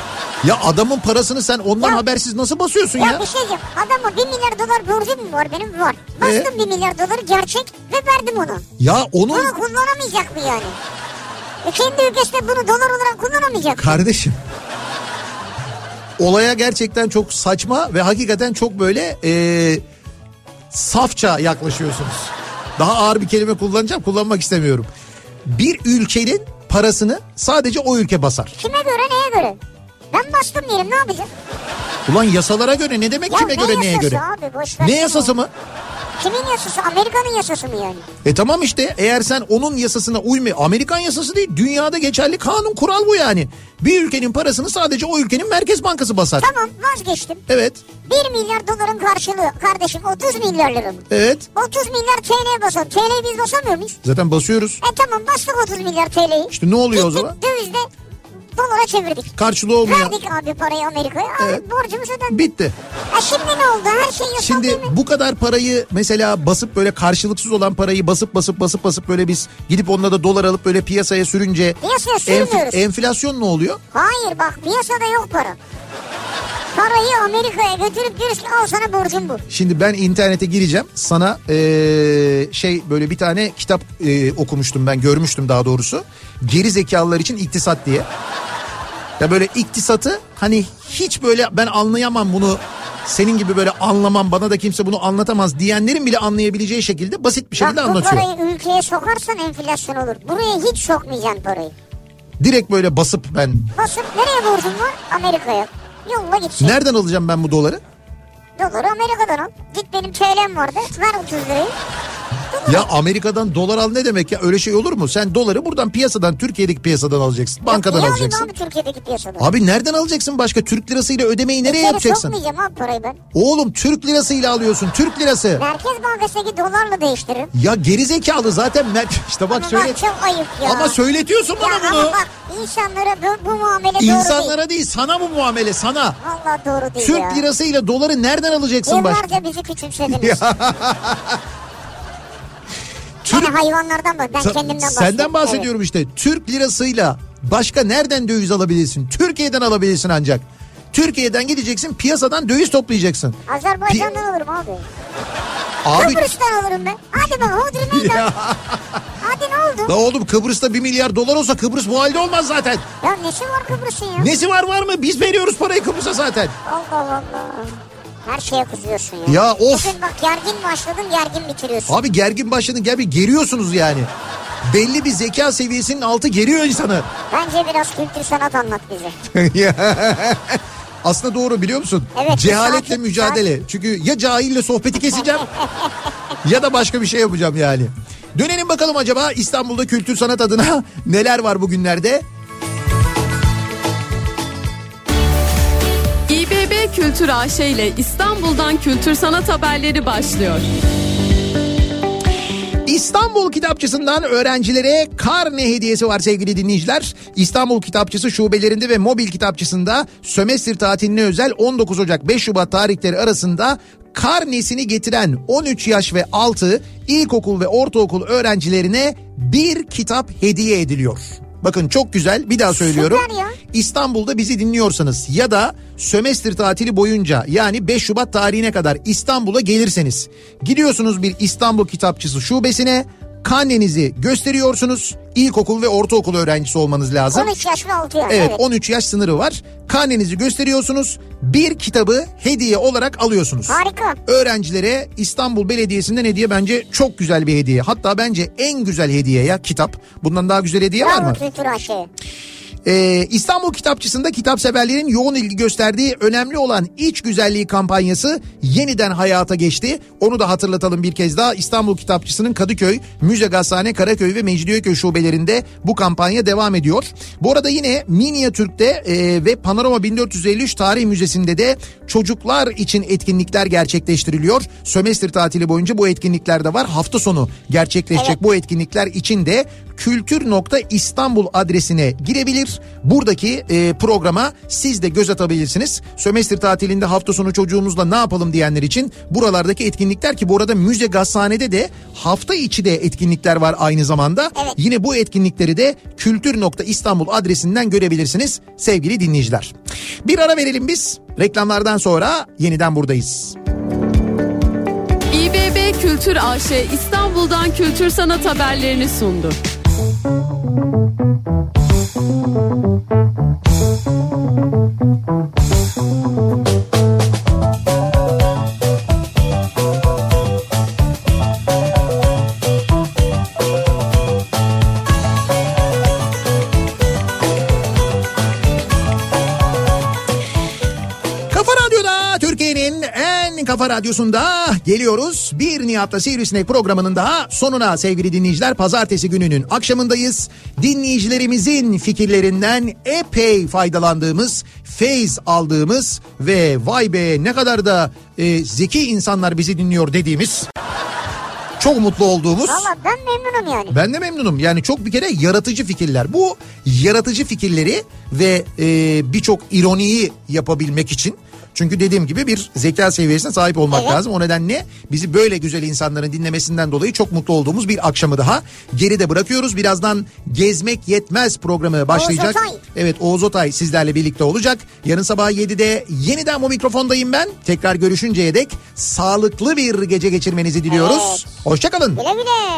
Ya adamın parasını sen ondan Ya- habersiz nasıl basıyorsun Ya, ya? bir şey diyeceğim. Adama 1 milyar dolar borcum var benim? Var. Bastım Ee? 1 milyar doları gerçek ve verdim onu. Ya onun Bunu kullanamayacak mı yani? E kendi ülkesinde bunu dolar olarak kullanamayacak. kardeşim olaya gerçekten çok saçma ve hakikaten çok böyle e, safça yaklaşıyorsunuz. Daha ağır bir kelime kullanacağım kullanmak istemiyorum. Bir ülkenin parasını sadece o ülke basar. Kime göre neye göre? Ben bastım diyelim ne yapacağım? Ulan yasalara göre ne demek Ya kime ne göre neye göre? abi, ne yasası mı? Kimin yasası? Amerika'nın yasası mı yani? E tamam işte eğer sen onun yasasına uyma Amerikan yasası değil dünyada geçerli kanun kural bu yani. Bir ülkenin parasını sadece o ülkenin merkez bankası basar. Tamam vazgeçtim. Evet 1 milyar doların karşılığı kardeşim 30 milyar lira mı? evet 30 milyar TL basalım. TL'yi biz basamıyor muyuz? zaten basıyoruz. E tamam bastık 30 milyar TL'yi. İşte ne oluyor o Gittik zaman? dövizde dolara çevirdik. Karşılığı olmayan. Verdik abi parayı Amerika'ya. Evet. borcumuz ödendi. Bitti. E şimdi ne oldu? Her şey yasal Şimdi değil mi? bu kadar parayı mesela basıp böyle karşılıksız olan parayı basıp basıp basıp basıp böyle biz gidip onunla da dolar alıp böyle piyasaya sürünce Piyasaya sürmüyoruz. enflasyon ne oluyor? Hayır bak piyasada yok para. Parayı Amerika'ya götürüp diyoruz ki al sana borcum bu. Şimdi ben internete gireceğim. Sana eee, şey böyle bir tane kitap eee, okumuştum ben görmüştüm daha doğrusu. Geri zekalılar için iktisat diye. Ya böyle iktisatı hani hiç böyle ben anlayamam bunu. Senin gibi böyle anlamam bana da kimse bunu anlatamaz diyenlerin bile anlayabileceği şekilde basit bir şekilde Bak bu anlatıyor. parayı ülkeye sokarsan enflasyon olur. Buraya hiç sokmayacaksın parayı. Direkt böyle basıp ben Basıp nereye borcun var? Amerika'ya. Yolla gitsin. nereden alacağım ben bu doları? Doları Amerika'dan al. Git benim TL'm vardı. Ver 30 lirayı. Ya Amerika'dan dolar al ne demek ya öyle şey olur mu? Sen doları buradan piyasadan Türkiye'deki piyasadan alacaksın. Bankadan Niye alacaksın. abi Türkiye'deki piyasada? Abi nereden alacaksın başka? Türk lirasıyla ödemeyi nereye İçeri yapacaksın? sokmayacağım abi parayı ben. Oğlum Türk lirasıyla alıyorsun. Türk lirası. Merkez Bankası'ndaki dolarla değiştiririm. Ya gerizekalı zaten mer- işte bak Ama söyle. bak çok ayıp ya. Ama söyletiyorsun Ya bana ama bunu. bak insanlara bu, bu muamele doğru değil. İnsanlara değil sana bu muamele sana. Valla doğru değil Türk ya. lirasıyla doları nereden alacaksın başka? Yıllarca bizi küçümsediniz. Yani hayvanlardan bak ben Sa- kendimden bahsediyorum. Senden bahsediyorum işte. Türk lirasıyla başka nereden döviz alabilirsin? Türkiye'den alabilirsin ancak. Türkiye'den gideceksin piyasadan döviz toplayacaksın. Evet. Azerbaycan'dan alırım abi. Abi Kıbrıs'tan alırım ben. Hadi bak hodri meydan. Hadi ne oldu? la oğlum Kıbrıs'ta bir milyar dolar olsa Kıbrıs bu halde olmaz zaten. Ya nesi var Kıbrıs'ın ya? Nesi var var mı? Biz veriyoruz parayı Kıbrıs'a zaten. Allah Allah. Her şeye kızıyorsun ya. Ya of. Bugün bak gergin başladın gergin bitiriyorsun. Abi gergin başladın gel bir geriyorsunuz yani. Belli bir zeka seviyesinin altı geriyor insanı. Bence biraz kültür sanat anlat bize. Aslında doğru biliyor musun? Evet, Cehaletle sakin, mücadele. Çünkü ya cahille sohbeti keseceğim ya da başka bir şey yapacağım yani. Dönelim bakalım acaba İstanbul'da kültür sanat adına neler var bugünlerde? Kültür AŞ ile İstanbul'dan kültür sanat haberleri başlıyor. İstanbul Kitapçısı'ndan öğrencilere karne hediyesi var sevgili dinleyiciler. İstanbul Kitapçısı şubelerinde ve mobil kitapçısında sömestr tatiline özel 19 Ocak 5 Şubat tarihleri arasında karnesini getiren 13 yaş ve altı ilkokul ve ortaokul öğrencilerine bir kitap hediye ediliyor. Bakın çok güzel bir daha söylüyorum. İstanbul'da bizi dinliyorsanız ya da sömestr tatili boyunca yani 5 Şubat tarihine kadar İstanbul'a gelirseniz gidiyorsunuz bir İstanbul Kitapçısı şubesine Karnenizi gösteriyorsunuz. İlkokul ve ortaokul öğrencisi olmanız lazım. 13 yaş ve 6 yaş. Evet, Evet. 13 yaş sınırı var. Karnenizi gösteriyorsunuz. Bir kitabı hediye olarak alıyorsunuz. Harika. Öğrencilere İstanbul Belediyesi'nden hediye bence çok güzel bir hediye. Hatta bence en güzel hediye ya kitap. Bundan daha güzel hediye var mı? kültür aşığı. Ee, İstanbul Kitapçısı'nda kitap severlerin yoğun ilgi gösterdiği önemli olan iç güzelliği kampanyası yeniden hayata geçti. Onu da hatırlatalım bir kez daha. İstanbul Kitapçısı'nın Kadıköy, Müze Gazhane, Karaköy ve Mecidiyeköy şubelerinde bu kampanya devam ediyor. Bu arada yine Minyatürk'te e, ve Panorama 1453 Tarih Müzesi'nde de çocuklar için etkinlikler gerçekleştiriliyor. Sömestr tatili boyunca bu etkinlikler de var. Hafta sonu gerçekleşecek Evet. bu etkinlikler için de kültür.istanbul adresine girebilir. Buradaki e, programa siz de göz atabilirsiniz. Sömestr tatilinde hafta sonu çocuğumuzla ne yapalım diyenler için buralardaki etkinlikler ki bu arada müze gazhanede de hafta içi de etkinlikler var aynı zamanda. Evet. Yine bu etkinlikleri de kültür.istanbul adresinden görebilirsiniz sevgili dinleyiciler. Bir ara verelim biz. Reklamlardan sonra yeniden buradayız. İBB Kültür AŞ İstanbul'dan kültür sanat haberlerini sundu. Kafa kafa radyosunda geliyoruz. Bir Nihat'la Sivrisinek programının daha sonuna sevgili dinleyiciler. Pazartesi gününün akşamındayız. Dinleyicilerimizin fikirlerinden epey faydalandığımız, feyz aldığımız ve vay be ne kadar da e, zeki insanlar bizi dinliyor dediğimiz çok mutlu olduğumuz Valla ben memnunum yani. ben de memnunum. Yani çok bir kere yaratıcı fikirler. Bu yaratıcı fikirleri ve e, birçok ironiyi yapabilmek için çünkü dediğim gibi bir zeka seviyesine sahip olmak Evet. lazım. O nedenle bizi böyle güzel insanların dinlemesinden dolayı çok mutlu olduğumuz bir akşamı daha geride bırakıyoruz. Birazdan Gezmek Yetmez programı başlayacak. Otay. Evet Oğuz Otay sizlerle birlikte olacak. Yarın sabah 7'de yeniden bu mikrofondayım ben. Tekrar görüşünceye dek sağlıklı bir gece geçirmenizi diliyoruz. Evet. Hoşçakalın. Güle güle.